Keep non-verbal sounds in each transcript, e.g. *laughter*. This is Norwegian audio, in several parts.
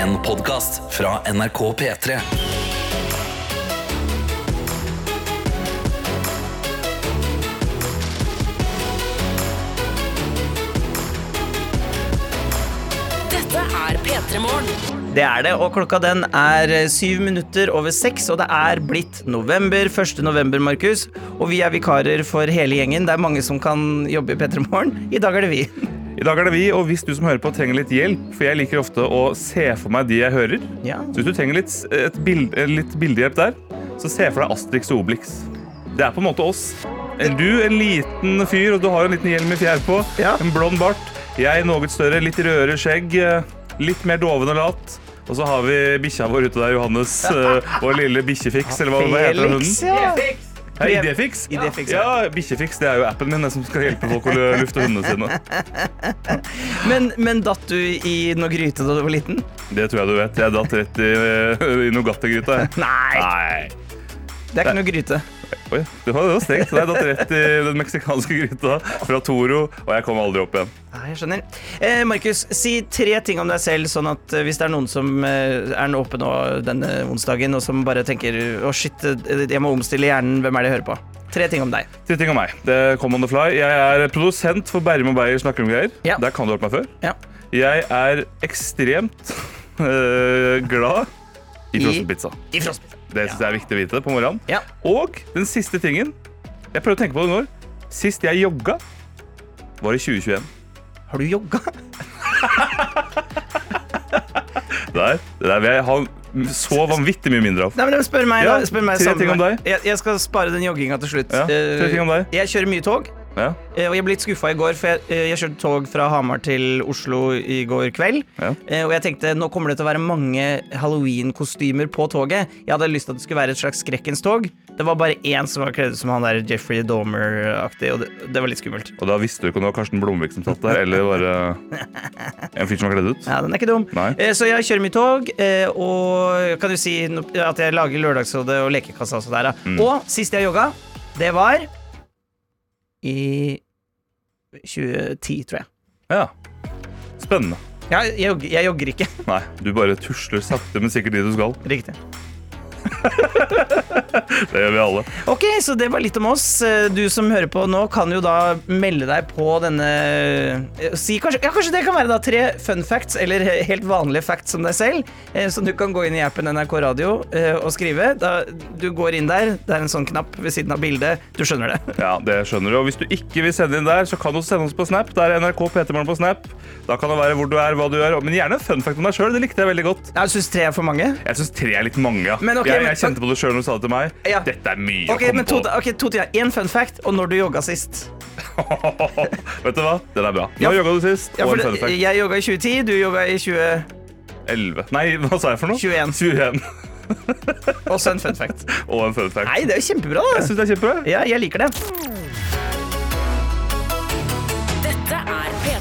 En podkast fra NRK P3. Dette er P3 Morgen. Det er det, og klokka den er eh, syv minutter over seks, og det er blitt november. 1. november, Markus. Og vi er vikarer for hele gjengen. Det er mange som kan jobbe i P3 Morgen. I dag er det vi. I dag er det vi, og hvis du som hører på trenger litt hjelp, for jeg liker ofte å se for meg de jeg hører, Ja. så hvis du trenger litt, et bild, eh, litt bildehjelp der, så se for deg Astrix og Obelix. Det er på en måte oss. En Du, en liten fyr, og du har en liten hjelm i fjær på, Ja. en blond bart. Jeg noe større, litt rødere skjegg, eh, litt mer doven og lat. Og så har vi bikkja vår ute der, Johannes, *laughs* Vår og lille bikkjefiks, eller hva, hva heter den hunden? ja. Hei, Idéfiks? Idéfiks, ja. ja. Bikkjefiks det er jo appen min som skal hjelpe folk å lufte hundene sine. *laughs* Men, men datt du i noe gryte da du var liten? Det tror jeg du vet. Jeg datt rett i, *laughs* i Nugatti-gryta. Nei, Nei. det er ikke noe gryte. Oi, det var, det var strengt. Jeg datt rett i den meksikanske gryta fra Toro, og jeg kom aldri opp igjen. Nei, jeg skjønner. Eh, Markus, si tre ting om deg selv, sånn at eh, hvis det er noen som eh, er oppe nå denne onsdagen, og som bare tenker å shit, eh, jeg må omstille hjernen, hvem er det jeg hører på? Tre ting om deg. Tre ting om meg. Det kom on the fly. Jeg er produsent for Bærum og Beyer snakker om greier. Ja. Der kan du hørt meg før. Ja. Jeg er ekstremt øh, glad i I- frossenpizza. I frostpizza. Det syns jeg er viktig å vite på morgenen. Ja. Og den siste tingen Jeg prøver å tenke på det nå. Sist jeg jogga, var i 2021. Har du jogga? *laughs* Der, det der vil jeg ha så vanvittig mye mindre av. Nei, men Spør meg, Ja, da. Spør meg tre ting om deg. Jeg, jeg skal spare den jogginga til slutt. Ja, tre Eh, ting om deg. Jeg kjører mye tog. Ja, Eh, Og jeg ble litt skuffa i går, for jeg, eh, jeg kjørte tog fra Hamar til Oslo i går kveld. Ja. Eh, Og jeg tenkte nå kommer det til å være mange halloween-kostymer på toget. Jeg hadde lyst til at det skulle være et slags skrekkens tog. Det var bare én som var kledd ut som han der Jeffrey Domer-aktig, og det, det var litt skummelt. Og da visste du ikke om det var Karsten Blomvik som satt der, eller bare en fyr som var kledd ut. Ja, den er ikke dum. Nei. Så jeg kjører mitt tog, og kan du si at jeg lager Lørdagsrådet og lekekassa og så der. Mm. Og sist jeg jogga, det var i 2010, tror jeg. Ja. Spennende. Ja, jeg, jeg jogger ikke. Nei, du bare tusler sakte, men sikkert dit du skal. Riktig. *laughs* Det gjør vi alle. Ok, så det var litt om oss. Eh, Du som hører på nå, kan jo da melde deg på denne eh, si kanskje, ja, kanskje det kan være da tre fun facts, eller helt vanlige facts om deg selv, eh, som du kan gå inn i appen NRK Radio og skrive. Da, du går inn der, det er en sånn knapp ved siden av bildet. Du skjønner det. Ja, det skjønner du. Og hvis du ikke vil sende inn der, så kan du sende oss på Snap. Det er NRK P3morgen på Snap. Da kan det være hvor du er, hva du gjør. Men gjerne en fun fact om deg sjøl. Det likte jeg veldig godt. Jeg syns tre er for mange. Jeg syns tre er litt mange. ja. Men ok, jeg, jeg kjente på det sjøl når du sa det til meg. Ja. Dette er mye okay, å komme men to, på. ok, to ting. Én fun fact, og når du jogga sist. *laughs* Vet du hva? Den er bra. Ja. Nå jogga du sist. Ja, og en fun fact. jeg jogga i 2010, du jogga i 2011. Nei, hva sa jeg for noe? 21. 21. Også en fun fact. *laughs* Og en fun fact. Nei, det er jo kjempebra, Jeg da. syns det er kjempebra. Ja, jeg liker det.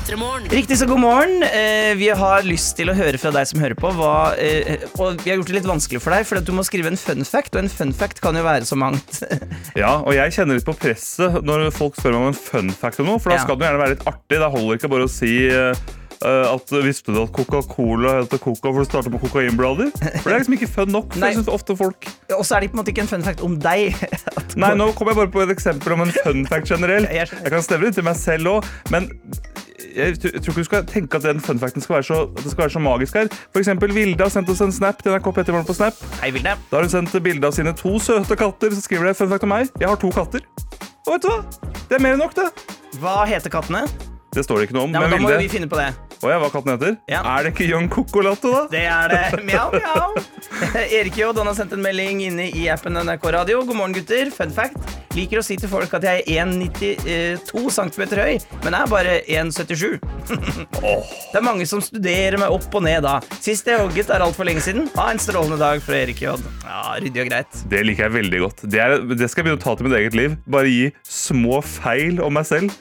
Riktig så god morgen. Eh, vi har lyst til å høre fra deg som hører på. Hva, eh, og vi har gjort det litt vanskelig for deg, for du må skrive en fun fact. Og en fun fact kan jo være så mangt. *laughs* Ja, og jeg kjenner litt på presset når folk spør meg om en fun fact om noe, for da Ja. skal den gjerne være litt artig. Da holder det ikke bare å si eh, eh, at visste du at Coca-Cola heter Coca for det starter på kokainblader? For det er liksom ikke fun nok. For Nei. jeg synes ofte folk og så er det på en måte ikke en fun fact om deg. *laughs* At- Nei, nå kom jeg bare på et eksempel om en fun fact generelt. *laughs* Jeg kan stemme det til meg selv òg, men jeg tror ikke du skal tenke at den fun facten skal være så, at skal være så magisk her. For eksempel Vilde har sendt oss en snap til NRK Petter Morgen på Snap. Hei, Vilde. Da har hun sendt bilde av sine to søte katter. Så skriver det fun fact om meg. Jeg har to katter. Og vet du hva? Det er mer enn nok, det. Hva heter kattene? Det står det ikke noe om. Ja, men men Da må Vilde, vi finne på det. Å ja, hva katten heter? Ja. Er det ikke Young Cocolato, da? Det er det. *laughs* Mjau, mjau. *laughs* Erik J. Han har sendt en melding inne i appen NRK Radio. God morgen, gutter. Fun fact. Liker å si til folk at jeg er 1,92 cm høy, men er bare 1,77. *laughs* Det er mange som studerer meg opp og ned da. Sist jeg hogget, er altfor lenge siden. Ha en strålende dag fra Erik J. Ja, Ryddig og greit. Det liker jeg veldig godt. Det, er, det skal jeg begynne å ta til mitt eget liv. Bare gi små feil om meg selv.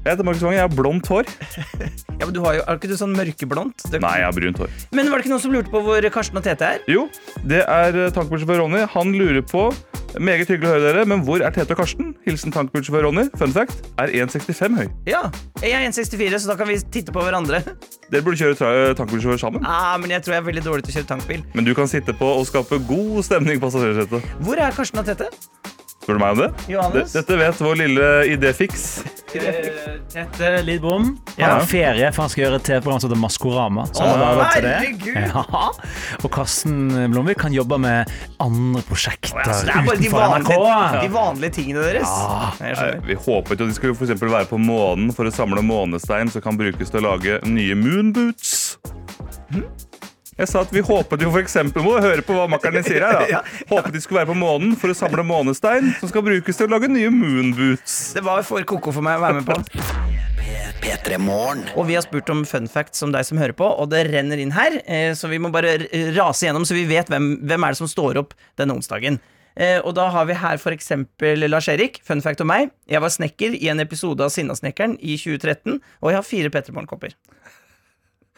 Jeg heter Markus Vangen, jeg har blondt hår. *laughs* Ja, men du har jo, Er ikke du sånn mørkeblondt? Det- Nei, jeg har brunt hår. Men var det ikke noen som lurte på hvor Karsten og Tete er? Jo, det er tankbilsjåfør Ronny. Han lurer på Meget hyggelig å høre dere, men hvor er Tete og Karsten? Hilsen tankbilsjåfør Ronny. Fun fact er 1,65 høy. Ja, jeg er 1,64, så da kan vi titte på hverandre. *laughs* Dere burde kjøre tra- tankbilsjåfør sammen. Ah, men jeg tror jeg er veldig dårlig til å kjøre tankbil. Men du kan sitte på og skape god stemning på passasjersetet. Hvor er Karsten og Tete? Spør du meg om det? Johannes? Dette vet vår lille idéfiks. Tete Lidbom. Han har ferie, for han skal gjøre et TV-program som heter Maskorama. Så han har til det. Ja. Og Karsten Blomvik kan jobbe med andre prosjekter Ja, utenfor er de utenfor NRK. vanlige, de vanlige tingene deres. Ja. Vi håpet jo de skulle for eksempel være på månen for å samle månestein som kan brukes til å lage nye moonboots. Jeg sa at vi håpet jo for eksempel Må høre på hva makkeren sier her. da Håpet de skulle være på månen for å samle månestein som skal brukes til å lage nye moonboots. Det var for koko for meg å være med på. P3 Og vi har spurt om fun facts om deg som hører på, og det renner inn her. eh, Så vi må bare rase gjennom, så vi vet hvem, hvem er det som står opp denne onsdagen. Eh, Og da har vi her for eksempel Lars-Erik. Fun fact om meg. Jeg var snekker i en episode av Sinnasnekkeren i 2013, og jeg har fire Petter Morgen-kopper.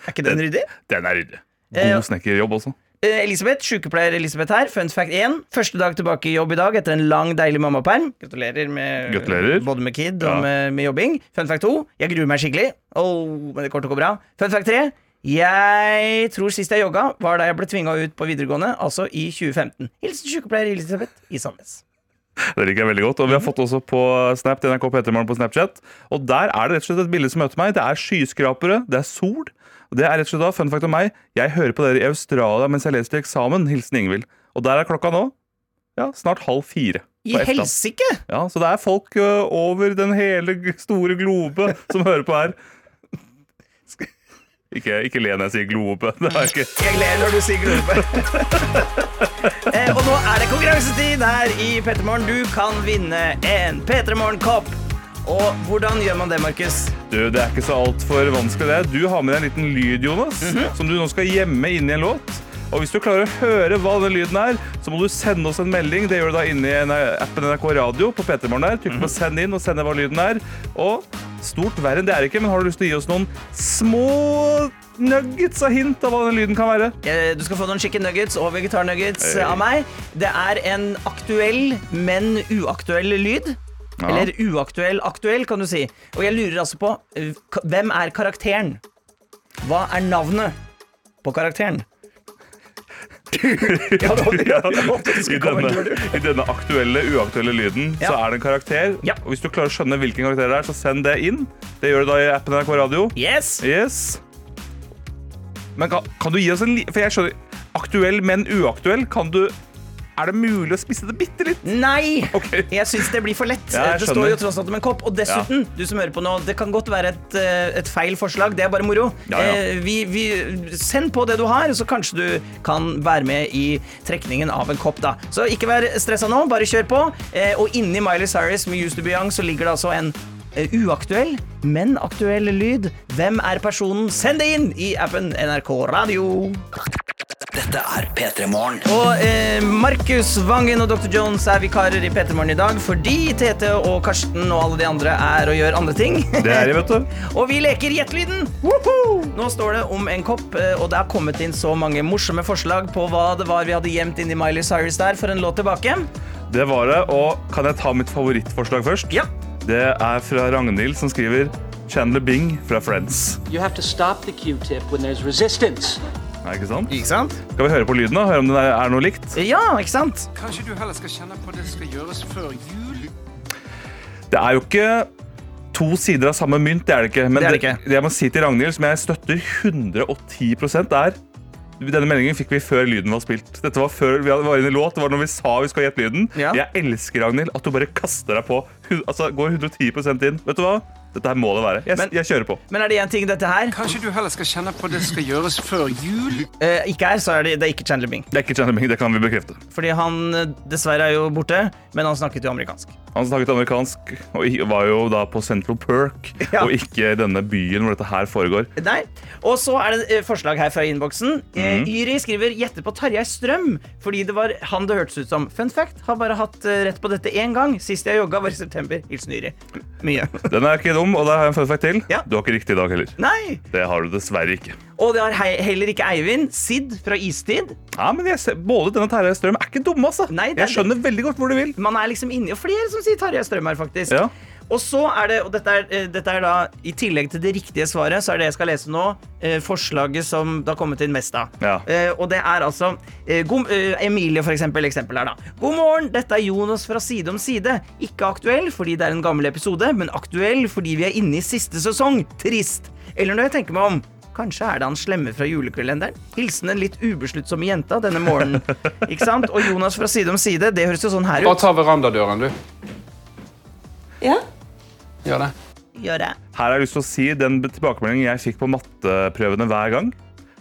Er ikke den ryddig? Den er ryddig. Eh, God snekkerjobb også. Eh, Elisabeth, sykepleier Elisabeth her. Fun fact 1. Første dag tilbake i jobb i dag etter en lang, deilig mammaperm. Gratulerer med Gratulerer. både med kid Ja. og med, med jobbing. Fun fact 2. Jeg gruer meg skikkelig. Oh, men det kommer til å gå bra. Fun fact 3. Jeg tror sist jeg jogga, var da jeg ble tvinga ut på videregående, altså i 2015. Hilsen sykepleier Elisabeth i Sandnes. Det liker jeg veldig godt. Og vi har fått også på Snap til NRK Petermorgen på Snapchat. Og der er det rett og slett et bilde som møter meg. Det er skyskrapere, det er sol. Og det er rett og slett da, fun fact om meg, jeg hører på dere i Australia mens jeg leser til eksamen. Hilsen Ingvild. Og der er klokka nå ja, snart halv fire. I helsike! Ja, så det er folk uh, over den hele store globe som hører på her. Ikke, ikke le når jeg sier globe. Jeg ler når du sier globe. *laughs* eh, og nå er det konkurransetid her i P3morgen. Du kan vinne en P3morgen-kopp. Og hvordan gjør man det, Markus? Du, det er ikke så altfor vanskelig det. Du har med deg en liten lyd, Jonas, som du nå skal gjemme inn i en låt. Og hvis du klarer å høre hva den lyden er, så må du sende oss en melding. Det gjør du da inni en- appen NRK Radio på P3morgen der. Trykk på send inn og send hva lyden er. Og stort verre enn det er ikke, men har du lyst til å gi oss noen små nuggets av hint av hva den lyden kan være? Eh, Du skal få noen chicken nuggets og vegetarnuggets Hey. av meg. Det er en aktuell, men uaktuell lyd. Ja. Eller uaktuell aktuell, kan du si. Og jeg lurer altså på eh, hvem er karakteren? Hva er navnet på karakteren? *laughs* Ja, I, denne, I denne aktuelle, uaktuelle lyden Ja. så er det en karakter. Ja. Og hvis du klarer å skjønne hvilken karakter det er, så send det inn. Det gjør du da i appen NRK Radio. Yes! Yes. Men kan, kan du gi oss en li... For jeg skjønner Aktuell, men uaktuell. Kan du Er det mulig å spisse det bitte litt? Nei! Okay. Jeg syns det blir for lett. Ja, det står jo tross alt om en kopp. Og dessuten, du som hører på nå, det kan godt være et, eh, et feil forslag. Det er bare moro. Ja, ja. Eh, Vi, vi, send på det du har, så kanskje du kan være med i trekningen av en kopp. da Så ikke vær stressa nå, bare kjør på. Eh, Og inni Miley Cyrus med Used to be young så ligger det altså en eh, uaktuell, men aktuell lyd. Hvem er personen? Send det inn i appen NRK Radio. Dette er P3 Morgen. Og eh, Markus Vangen og Dr. Jones er vikarer i P3 Morgen i dag fordi Tete og Karsten og alle de andre er og gjør andre ting. Det er det, vet du. *laughs* og vi leker Gjettelyden! Nå står det om en kopp, eh, og det har kommet inn så mange morsomme forslag på hva det var vi hadde gjemt inn i Miley Cyrus der for en låt tilbake. Det var det. Og kan jeg ta mitt favorittforslag først? Ja. Det er fra Ragnhild, som skriver Chandler Bing fra Friends. You have to stop the Q-tip when there's resistance. Er ikke sant? Ikke sant? Skal vi høre på lyden, da? Høre om det er er noe likt? Ja, ikke sant? Kanskje du heller skal kjenne på det skal gjøres før jul? Det er jo ikke to sider av samme mynt, det er det ikke. Men Det er det ikke. det jeg må si til Ragnhild, som jeg støtter 110% er denne meldingen fikk vi før lyden var spilt. Dette var før vi var inne i låt. Det var når vi sa vi skal gjette lyden. Ja. Jeg elsker Ragnhild, at du bare kaster deg på. Altså, går 110 inn. Vet du hva? Dette her må det være. Jeg, Men- jeg kjører på. Men er det én ting dette her Kanskje du heller skal kjenne på det skal gjøres før jul? *laughs* eh, ikke her, så er det, det er ikke Chandler Bing. Det er ikke Chandler Bing, det kan vi bekrefte. Fordi han eh, dessverre er jo borte, men han snakket jo amerikansk. Han snakket amerikansk og var jo da på Central Perk, Ja. og ikke denne byen hvor dette her foregår. Nei. Og så er det eh, forslag her fra innboksen. Mhm. Yri skriver 'gjette på Tarjei Strøm', fordi det var han det hørtes ut som. Fun fact, har bare hatt eh, rett på dette én gang. Sist jeg jogga, var i september. Hilsen Yri. Mye. Den er ikke dum, og der har jeg en fun fact til. Ja. Du har ikke riktig i dag heller. Nei! Det har du dessverre ikke. Og det har hei, heller ikke Eivind. Sid fra Istid. Ja, men jeg ser, Både denne Terje Strøm er ikke dumme, altså. Nei, det er jeg skjønner veldig godt hvor du vil. Man er liksom inni, og flere som sier Tarjei Strøm her, faktisk. Ja. Og så er det, og dette er, eh, dette er da, i tillegg til det riktige svaret, så er det jeg skal lese nå, eh, forslaget som det har kommet inn mest av. Ja. Eh, og det er altså eh, god, eh, Emilie, for eksempel, eksempel her, da. God morgen, dette er Jonas fra Side om side. Ikke aktuell fordi det er en gammel episode, men aktuell fordi vi er inne i siste sesong. Trist. Eller når jeg tenker meg om. Kanskje er det han slemme fra julekalenderen? Hilsen en litt ubesluttsomme jenta denne morgenen. Ikke sant? Og Jonas fra Side om side, det høres jo sånn her Bare ut. ta verandadøren, du. Ja, Gjør det. gjør det. Her har jeg lyst til å si den tilbakemeldingen jeg fikk på matteprøvene hver gang.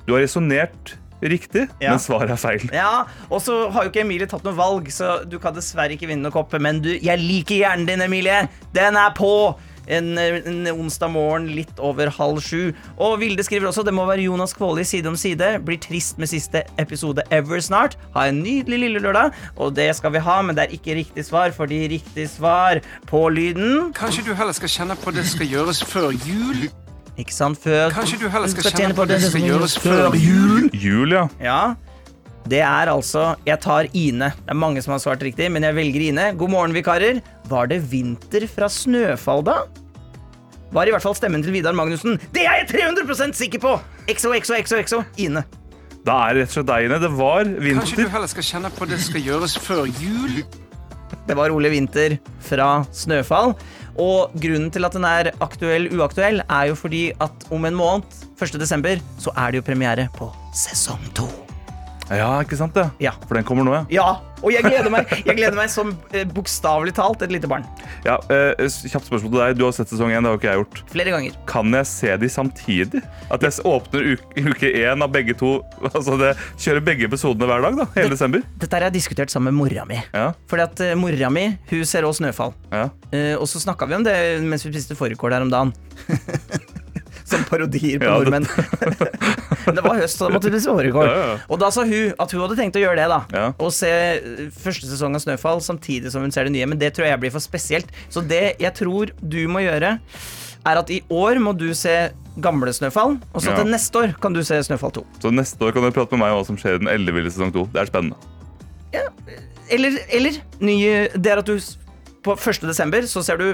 Du har resonnert riktig, Ja. men svaret er feil. Ja, og så har jo ikke Emilie tatt noe valg, så du kan dessverre ikke vinne noe kopp. Men du, jeg liker hjernen din, Emilie. Den er på! En, en onsdag morgen litt over halv sju. Og Vilde skriver også det må være Jonas Kvåli side om side. Blir trist med siste episode ever snart. Ha en nydelig lille lørdag. Og det skal vi ha, men det er ikke riktig svar, fordi riktig svar på lyden Kanskje du heller skal kjenne på det skal gjøres før jul? Ikke sant? Før Kanskje du heller skal kjenne på det skal gjøres før jul. Jul, ja. Ja, det er altså Jeg tar Ine. Det er mange som har svart riktig, men jeg velger Ine. God morgen, vikarer. Var det vinter fra Snøfall, da? Var i hvert fall stemmen til Vidar Magnussen. Det er jeg 300% sikker på! XO, XO, XO, XO. Ine. Da er det rett og slett deg, Ine. Det var vinter. Kanskje du heller skal kjenne på det skal gjøres før jul? Det var Ole Winther fra Snøfall. Og grunnen til at den er aktuell uaktuell, er jo fordi at om en måned, 1. desember, så er det jo premiere på sesong to. Ja, ikke sant det? Ja. For den kommer nå, ja. Ja, og jeg gleder meg, jeg gleder meg som eh, bokstavelig talt et lite barn. ja eh, kjapt spørsmål til deg. Du har sett sesong én, det har ikke jeg gjort. Flere ganger. Kan jeg se de samtidig? At jeg åpner uke, uke én av begge to? *laughs* Altså det, Kjører begge episodene hver dag? da, Hele desember? Dette har jeg diskutert sammen med mora mi. Ja, Fordi at eh, mora mi hun ser også Snøfall. ja. Eh, og så snakka vi om det mens vi spiste fårikål her om dagen. *laughs* Som parodier på Ja, nordmenn. *laughs* *laughs* det var høst, så da måtte det fårikål. Ja, ja. Og da sa hun at hun hadde tenkt å gjøre det. da Ja. Og se eh, første sesong av Snøfall samtidig som hun ser det nye. Men det tror jeg blir for spesielt. Så det jeg tror du må gjøre, er at i år må du se gamle Snøfall. Og så Ja. til neste år kan du se Snøfall 2. Så neste år kan du prate med meg om hva som skjer i den elleville sesong 2. Det er spennende. Eller, eller nye, det er at du på 1. desember så ser du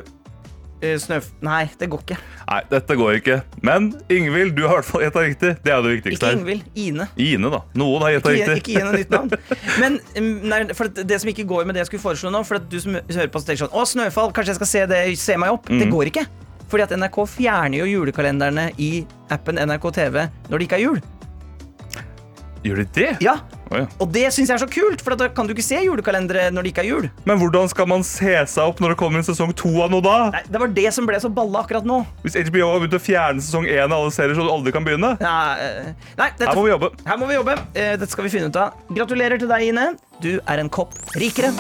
Snøf... Nei, det går ikke. Nei, dette går ikke. Men Ingvild, du har i hvert fall gjetta riktig. Det er det viktigste Ikke her. Ingvild. Ine. Ine, da. Noen har gjetta riktig. ikke henne nytt navn. *laughs* Men mm, nei, for det som ikke går med det jeg skulle foreslå nå For at du som hører på tenker sånn Å, Snøfall, kanskje jeg skal se det, se meg opp. Mm. Det går ikke. Fordi at NRK fjerner jo julekalenderne i appen NRK TV når det ikke er jul. Gjør de det? Ja, Oh, ja. Og det syns jeg er så kult, for da kan du ikke se julekalendere når det ikke er jul. Men hvordan skal man se seg opp når det kommer en sesong to av noe da? Nei, Det var det som ble så balla akkurat nå. Hvis HBO har begynt å fjerne sesong én av alle serier, så du aldri kan begynne? Nei, eh, nei dette, Her må vi jobbe. Her må vi jobbe. Eh, Dette skal vi finne ut av. Gratulerer til deg, Ine. Du er en kopp rikere.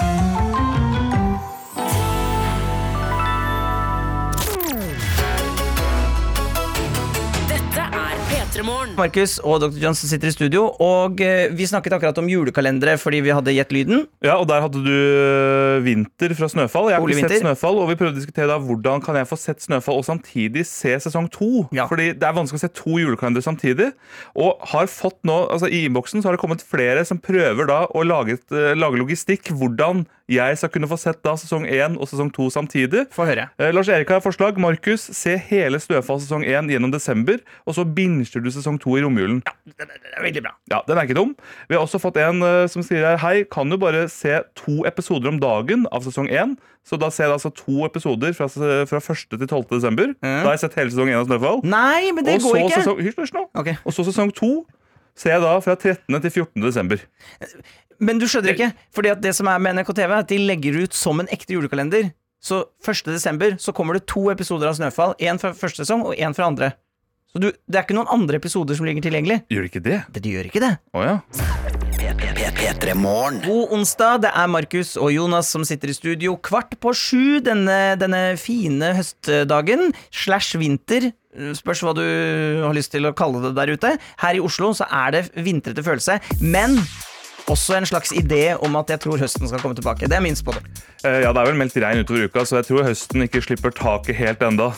Markus og Dr. Johnson sitter i studio, og eh, vi snakket akkurat om julekalendere fordi vi hadde gjett lyden. Ja, og Der hadde du øh, Vinter fra Snøfall. Jeg har ikke sett Snøfall, og vi prøvde å diskutere da hvordan kan jeg få sett Snøfall og samtidig se sesong to. Ja. Fordi det er vanskelig å se to julekalendere samtidig. Og har fått nå, altså I innboksen så har det kommet flere som prøver da å lage, øh, lage logistikk. Hvordan jeg skal kunne få sett da sesong 1 og sesong 2 samtidig. Få høre. Eh, Lars Erik har forslag. Markus, se hele Snøfall sesong 1 gjennom desember, og så binger du sesong 2 i romjulen. Det er veldig bra. Ja, Den er ikke dum. Vi har også fått en uh, som sier her Hei, kan du bare se to episoder om dagen av sesong 1? Så da ser jeg altså to episoder fra, fra 1. til 12. desember. Da har jeg sett hele sesong 1 av Snøfall. Nei, men det og går ikke. Sesong, hysj, hysj nå. Okay. Og så sesong 2 ser jeg da fra 13. til 14. desember. Men du skjønner ikke, fordi at det som er med NRK TV, er at de legger ut som en ekte julekalender. Så 1. desember så kommer det to episoder av Snøfall. Én fra første sesong og én fra andre. Så du, det er ikke noen andre episoder som ligger tilgjengelig. Gjør det ikke det? Det de gjør ikke det. Oh, ja. P3 God onsdag, det er Markus og Jonas som sitter i studio kvart på sju denne, denne fine høstdagen. Slash vinter. Spørs hva du har lyst til å kalle det der ute. Her i Oslo så er det vintrete følelse, men også en slags idé om at jeg tror høsten skal komme tilbake. Det er min spådom. Eh, ja, det er vel meldt regn utover uka, så jeg tror høsten ikke slipper taket helt enda.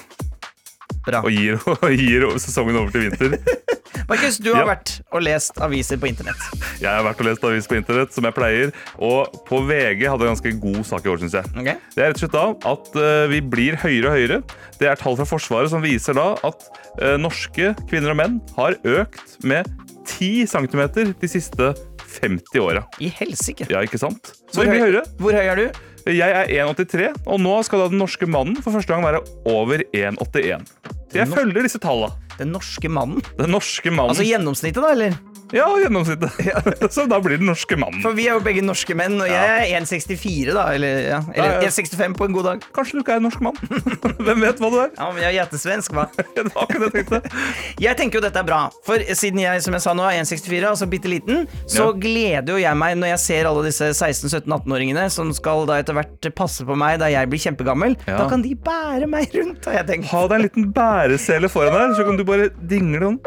Bra. Og gir, *laughs* og gir sesongen over til vinter. *laughs* Markus, du har Ja. vært og lest aviser på internett. Jeg har vært og lest aviser på internett, som jeg pleier. Og på VG hadde en ganske god sak i år, syns jeg. Okay. Det er rett og slett da at uh, vi blir høyere og høyere. Det er tall fra Forsvaret som viser da at uh, norske kvinner og menn har økt med 10 cm de siste 50 åra. I helsike. Ja, ikke sant? Så vi blir. Hvor høy er du? Jeg er 1,83, og nå skal da den norske mannen for første gang være over 1,81. Jeg følger disse tallene. Den norske mannen. Den norske mannen. Altså gjennomsnittet, da, eller? Ja, gjennomsnittet. *laughs* Så da blir det den norske mannen. For vi er jo begge norske menn, og jeg er 1,64, da. Eller, ja. eller Ja, ja. 1,65 på en god dag. Kanskje du ikke er en norsk mann? *laughs* Hvem vet hva du er? Ja, men jeg er gjettesvensk, hva? *laughs* Det var ikke det jeg tenkte. Jeg tenker jo dette er bra, for siden jeg som jeg sa nå er 1,64, altså bitte liten, så Ja. gleder jo jeg meg når jeg ser alle disse 16-17-18-åringene som skal da etter hvert passe på meg da jeg blir kjempegammel. Ja. Da kan de bære meg rundt, har jeg tenkt. Ha deg en liten bæresele foran deg, så kan du bare dingle sånn.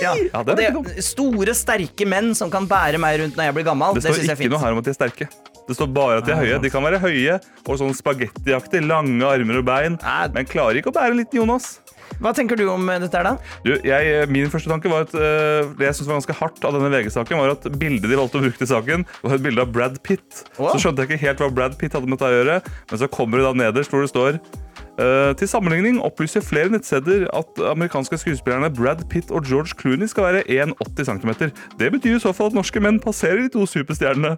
Ja. Ja, det Og er det er store, sterke menn som kan bære meg rundt når jeg blir gammel. Det Det, står ikke fint. noe her om at de er sterke. Det står bare at de er høye. De kan være høye og sånn spagettiaktig, lange armer og bein, Nei. men klarer ikke å bære en liten Jonas. Hva tenker du om eh, dette her, da? Du, jeg, min første tanke var at uh, Det jeg syntes var ganske hardt av denne VG-saken, var at bildet de valgte å bruke til saken, var et bilde av Brad Pitt. Oh. Så skjønte jeg ikke helt hva Brad Pitt hadde med dette å gjøre, men så kommer det da nederst hvor det står «Eh, til sammenligning opplyser flere nettsteder at amerikanske skuespillerne Brad Pitt og George Clooney skal være 1,80 cm. Det betyr i så fall at norske menn passerer de to superstjernene.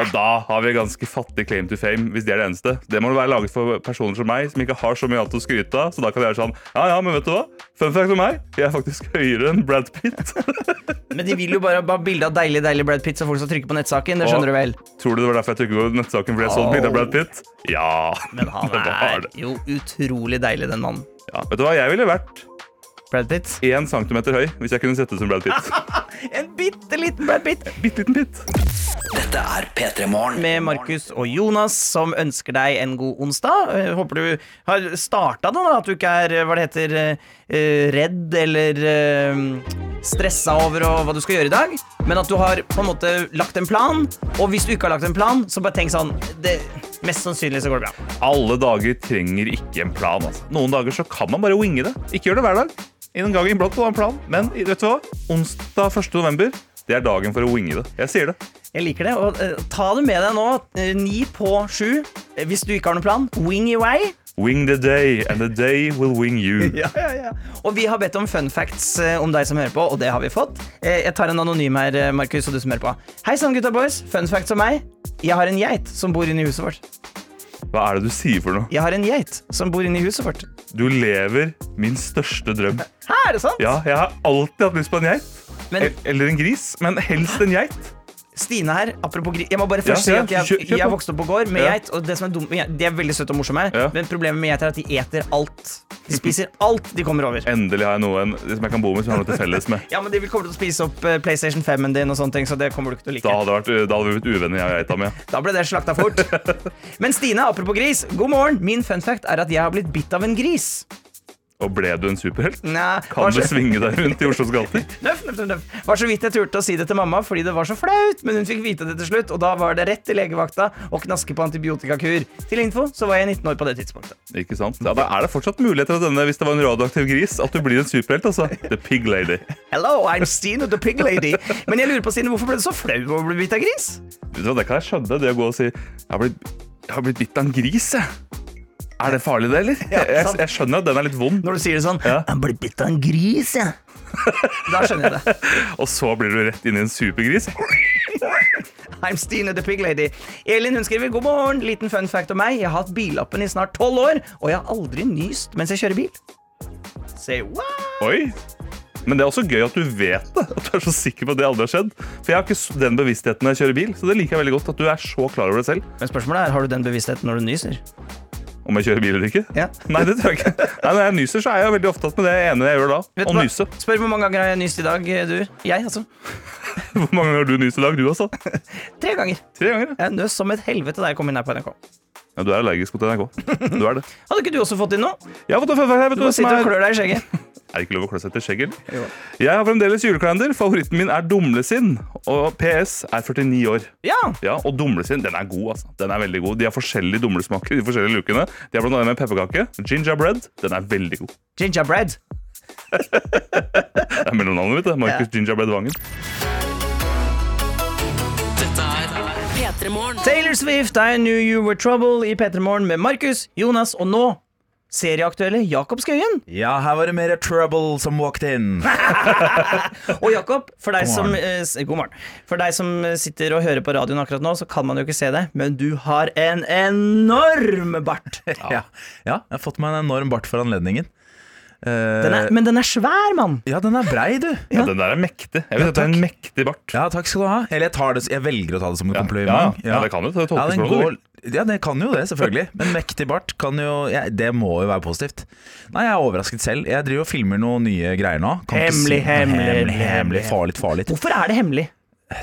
Og da har vi ganske fattig claim to fame, hvis det er det eneste. Det må være laget for personer som meg, som ikke har så mye annet å skryte av. Så da kan jeg være sånn Ja, ja, men vet du hva? Fun fact om meg, jeg er faktisk høyere enn Brad Pitt. *laughs* Men de vil jo bare ha bilde av deilig, deilig Brad Pitt, så folk skal trykke på nettsaken. Det skjønner du vel? Tror du det var derfor jeg trykket på nettsaken fordi jeg så bilde av Brad Pitt? Ja. Men han *laughs* er jo jo utrolig deilig, den mannen. Ja, vet du hva, jeg ville vært Brad Pitt. én centimeter høy hvis jeg kunne sett ut som Brad Pitt. *laughs* En bitte liten Brad Pitt. Bitte liten Pitt. Dette er P3 Morgen. Med Markus og Jonas, som ønsker deg en god onsdag. Jeg Håper du har starta det, da. At du ikke er hva det heter, eh, redd eller eh, stressa over hva du skal gjøre i dag. Men at du har på en måte lagt en plan. Og hvis du ikke har lagt en plan, så bare tenk sånn det, Mest sannsynlig så går det bra. Alle dager trenger ikke en plan. Altså. Noen dager så kan man bare winge det. Ikke gjør det hver dag. En gang iblant må du ha en plan. Men vet du hva? Onsdag 1. november det er dagen for å winge det. Jeg sier det. Jeg liker det. Og uh, ta det med deg nå. eh, Ni på sju. Eh, Hvis du ikke har noen plan, wing your way. Wing the day, and the day will wing you. *laughs* Ja, ja, ja. Og vi har bedt om fun facts eh, om deg som hører på, og det har vi fått. Eh, Jeg tar en anonym her, eh, Markus, og du som hører på. Hei sann, gutta boys. Fun facts om meg. Jeg har en geit som bor inne i huset vårt. Hva er det du sier for noe? Jeg har en geit som bor inne i huset vårt. Du lever min største drøm. Hæ, er det sant? Ja, jeg har alltid hatt lyst på en geit. Men E- Eller en gris, men helst en geit. Stine her, apropos gris Jeg må bare først si at jeg, jeg vokste opp på gård med geit, og det som er dumt med geit De er veldig søte og morsomme, men problemet med geiter er at de eter alt. De spiser alt de kommer over. Endelig har jeg noen som jeg kan bo med som jeg har noe til felles med. *laughs* Ja, men De vil komme til å spise opp eh, PlayStation 5-en din, og sånne ting, så det kommer du ikke til å like. Da hadde, vært, da hadde vi blitt uvenner, jeg og geita mi. Da ble det slakta fort. *laughs* Men Stine, apropos gris, god morgen. Min fun fact er at jeg har blitt bitt av en gris. Og ble du en superhelt? Nei, Kan var du så, svinge deg rundt i Oslos gater? *laughs* nøff, nøff, nøff, nøff. var så vidt jeg turte å si det til mamma fordi det var så flaut, men hun fikk vite det til slutt, og da var det rett til legevakta og knaske på antibiotikakur. Til info så var jeg 19 år på det tidspunktet. Ikke sant? Ja, Da er det fortsatt muligheter til denne hvis det var en radioaktiv gris, at du blir en superhelt. altså. The Pig Lady. *laughs* Hello, I'm Stine the Pig Lady. Men jeg lurer på, Stine, hvorfor ble du så flau over å bli bitt av gris? Vet du hva, Det kan jeg skjønne, det å gå og si Jeg har blitt, jeg har blitt bitt av en gris, jeg. Er det farlig, det, eller? Ja, Jeg, jeg skjønner at den er litt vond, Når du sier det sånn Ja. Jeg ble bitt av en gris, jeg. Da skjønner jeg det. *laughs* og så blir du rett inn i en supergris. *laughs* I'm Stine the Pig Lady. Elin hun skriver god morgen. Liten fun fact om meg. Jeg har hatt billappen i snart tolv år, og jeg har aldri nyst mens jeg kjører bil. Say what? Oi! Men det er også gøy at du vet det. At du er så sikker på at det aldri har skjedd. For jeg har ikke den bevisstheten når jeg kjører bil, så det liker jeg veldig godt. At du er så klar over det selv. Men spørsmålet er, har du den bevisstheten når du nyser? Om jeg kjører bil eller ikke. Ja. Nei, det tror jeg ikke. Nei, Når jeg nyser, så er jeg veldig opptatt med det ene jeg gjør da. Vet Å nyse. Spør hvor mange ganger har jeg nyst i dag, du? Jeg, altså. *laughs* Hvor mange ganger har du nyst i dag, du altså? *laughs* Tre ganger. Tre ganger. ja. Jeg nøs som et helvete da jeg kom inn her på NRK. Ja, du er allergisk mot NRK. Du er det. *laughs* Hadde ikke du også fått inn noe? Jeg har fått en fun fact Du du, bare sitter og klør deg i skjegget. Er det ikke lov å klø seg til skjegget, eller? Jeg har fremdeles julekalender. Favoritten min er Dumlesinn. Og PS er 49 år. Ja. Ja, Og Dumlesinn den er god. altså. Den er veldig god. De har forskjellige dumlesmaker. De forskjellige lukene. De har blant annet med pepperkake. Gingerbread. Den er veldig god. *laughs* Gingerbread. Det er mellomnavnet mitt. det. Markus Gingerbread Vangen. Dette er P3 Taylor Swift, I Knew You Were Trouble i P3 Morgen med Markus, Jonas og nå serieaktuelle Jakob Skøyen. Ja, her var det mer trouble som walked in. *laughs* Og Jakob, for deg som, eh, god morgen. For deg som eh, sitter og hører på radioen akkurat nå, så kan man jo ikke se det, men du har en enorm bart. *laughs* Ja. ja, jeg har fått meg en enorm bart for anledningen. Eh, Den er, men den er svær, mann! ja, den er brei, du. Ja, den der er mektig. Jeg vet Ja, at det er en mektig bart. Ja, takk skal du ha. Eller jeg, tar det, jeg velger å ta det som en Ja, kompliment. ja, ja, det kan jo tolkes Ja, du går, ja, det kan jo det, selvfølgelig. Men mektig bart kan jo ja, Det må jo være positivt. Nei, jeg er overrasket selv. Jeg driver og filmer noen nye greier nå. Kan ikke Hemmelig, si- hemmelig, hemmelig, hemmelig. hemmelig. Farlig, farlig. Hvorfor er det hemmelig?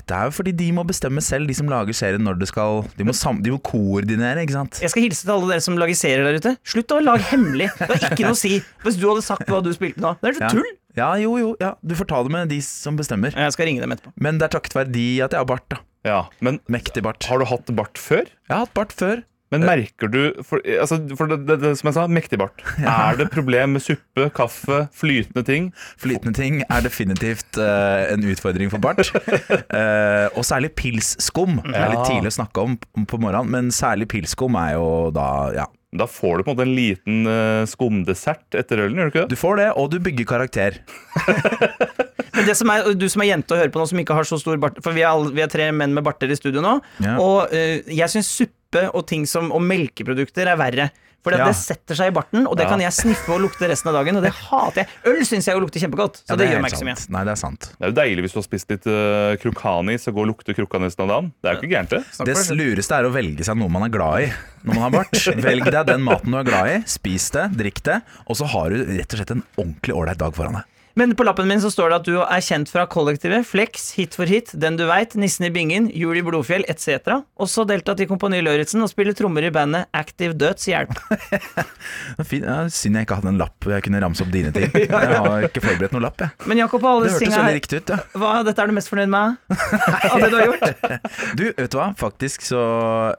Det er jo fordi de må bestemme selv, de som lager serien, når det skal De må, sam, de må koordinere, ikke sant. Jeg skal hilse til alle dere som lager serier der ute. Slutt å lage hemmelig. Det har ikke noe å si. Hvis du hadde sagt hva du spilte nå. Det er så Ja. tull. Ja, jo, jo. ja Du får ta det med de som bestemmer. Jeg skal ringe dem etterpå. Men det er takket være de at jeg har bart. da Ja, Men Mektig bart. har du hatt bart før? Jeg har hatt bart før. Men merker du For, altså, for det, det, det, som jeg sa, mektig bart. *laughs* Er det problem med suppe, kaffe, flytende ting? Flytende ting er definitivt uh, en utfordring for bart. uh, *laughs* og særlig pilsskum. Det er litt tidlig å snakke om på morgenen, men særlig pilsskum er jo da ja. Da får du på en måte en liten uh, skumdessert etter ølen, gjør du ikke det? Du får det, og du bygger karakter. *laughs* Men det som er, du som er jente og hører på nå, som ikke har så stor bart For vi er, alle, vi er tre menn med barter i studio nå. Ja. Og uh, jeg syns suppe og ting som Og melkeprodukter er verre. For Ja. det setter seg i barten, og det Ja. kan jeg sniffe og lukte resten av dagen. Og det hater jeg. Øl syns jeg jo lukter kjempegodt, så Ja, det, det gjør meg ikke så mye. Nei, det er sant. Det er jo deilig hvis du har spist litt uh, krokkanis og går og lukter krukka nesten av dagen. Det er jo ikke gærent, det. Det lureste er å velge seg noe man er glad i når man har bart. Velg deg den maten du er glad i, spis det, drikk det, og så har du rett og slett en ordentlig ålreit dag foran deg. Men på lappen min så står det at du er kjent fra kollektivet Flex, Hit for hit, Den du veit, Nissen i bingen, Jul i Blodfjell etc. Også deltatt i Kompani Lauritzen og spiller trommer i bandet Active Dødshjelp. *laughs* Ja, synd jeg ikke hadde en lapp jeg kunne ramse opp dine ting. *laughs* Jeg har ikke forberedt noen lapp, jeg. Men Jakob, alle Det hørtes veldig riktig ut, ja. hva dette er du mest fornøyd med? Av det du har gjort? *laughs* Du, vet du hva? Faktisk så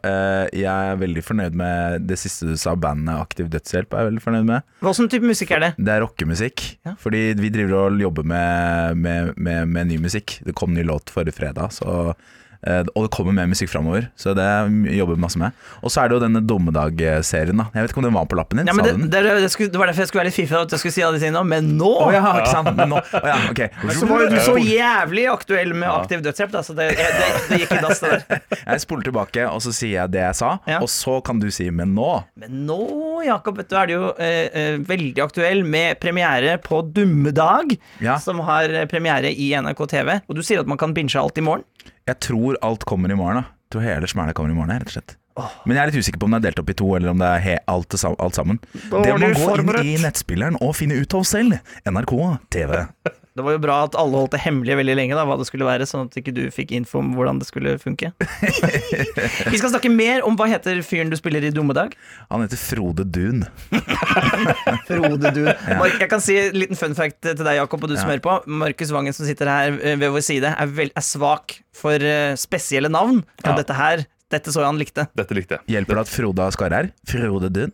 uh, Jeg er veldig fornøyd med det siste du sa, bandet Aktiv Dødshjelp. er jeg veldig fornøyd med Hva slags type musikk er det? Det er rockemusikk. Ja. Fordi vi driver og jobber med, med, med, med ny musikk. Det kom ny låt forrige fredag, så og det kommer mer musikk framover, så det jobber vi masse med. Og så er det jo denne Dommedag-serien. da Jeg vet ikke om den var på lappen din? Ja, det, det, det, skulle, det var derfor jeg skulle være litt fiffig at jeg skulle si alle de tingene, men nå Oh, ja, ikke sant? Men nå, Oh, ja, okay. *laughs* så var jo du så jævlig aktuell med aktiv dødshjelp, da, så det, det, det gikk i dass, det der. *laughs* Jeg spoler tilbake, og så sier jeg det jeg sa, Ja. og så kan du si 'men nå'. Men nå, Jakob, vet du, er det jo eh, eh, veldig aktuell med premiere på Dummedag, Ja. som har eh, premiere i NRK TV. Og du sier at man kan binche alt i morgen. Jeg tror alt kommer i morgen. da Jeg tror hele smæla kommer i morgen, rett og slett. Men jeg er litt usikker på om det er delt opp i to, eller om det er alt, alt sammen. Det må man gå inn i nettspilleren og finne ut av selv. NRK TV. *laughs* Det var jo bra at alle holdt det hemmelig veldig lenge, da, hva det skulle være, sånn at ikke du fikk info om hvordan det skulle funke. *laughs* Vi skal snakke mer om hva heter fyren du spiller i Dummedag. Han heter Frode Dun. *laughs* Frode Dun. Mark, jeg kan si en liten fun fact til deg, Jakob, og du som hører på. Markus Vangen som sitter her eh, ved vår side, er, vel, er svak for eh, spesielle navn. Og Ja. dette her dette så jeg han likte. Dette likte jeg. Hjelper det at Frode har skarre her? Frode Dun.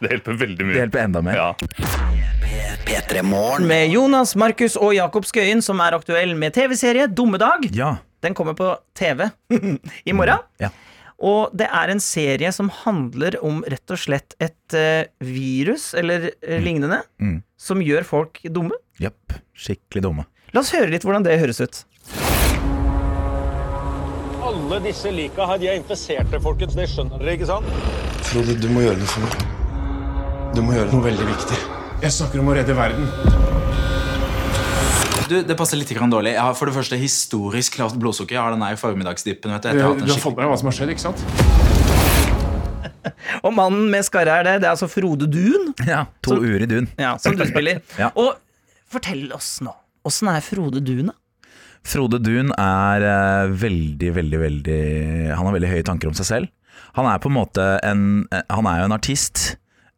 Det hjelper veldig mye. Det hjelper enda mer. Ja. P3 Morgen. Med Jonas, Markus og Jakob Skøyen, som er aktuell med TV-serie Dummedag. Ja. Den kommer på TV i morgen. Ja. Og det er en serie som handler om rett og slett et uh, virus eller uh, lignende Mm. som gjør folk dumme. Jepp. Skikkelig dumme. La oss høre litt hvordan det høres ut. Alle disse lika her, de er infiserte, folkens. Det skjønner dere, ikke sant? Frode, du må gjøre noe for meg. Du må gjøre noe veldig viktig. Jeg snakker om å redde verden. Du, Det passer litt grann dårlig. Jeg har for det første historisk lavt blodsukker. Jeg har den her i formiddagsdyppen. vet Du etter å ha hatt en Du har fått med deg hva som har skjedd, ikke sant? *laughs* Og mannen med skarre er det. Det er altså Frode Dun, Ja, To som, uer i dun. ja, som du spiller. *laughs* Ja. Og fortell oss nå, åssen er Frode Dun, da? Frode Dun er eh, veldig, veldig, veldig Han har veldig høye tanker om seg selv. Han er på en måte en eh, Han er jo en artist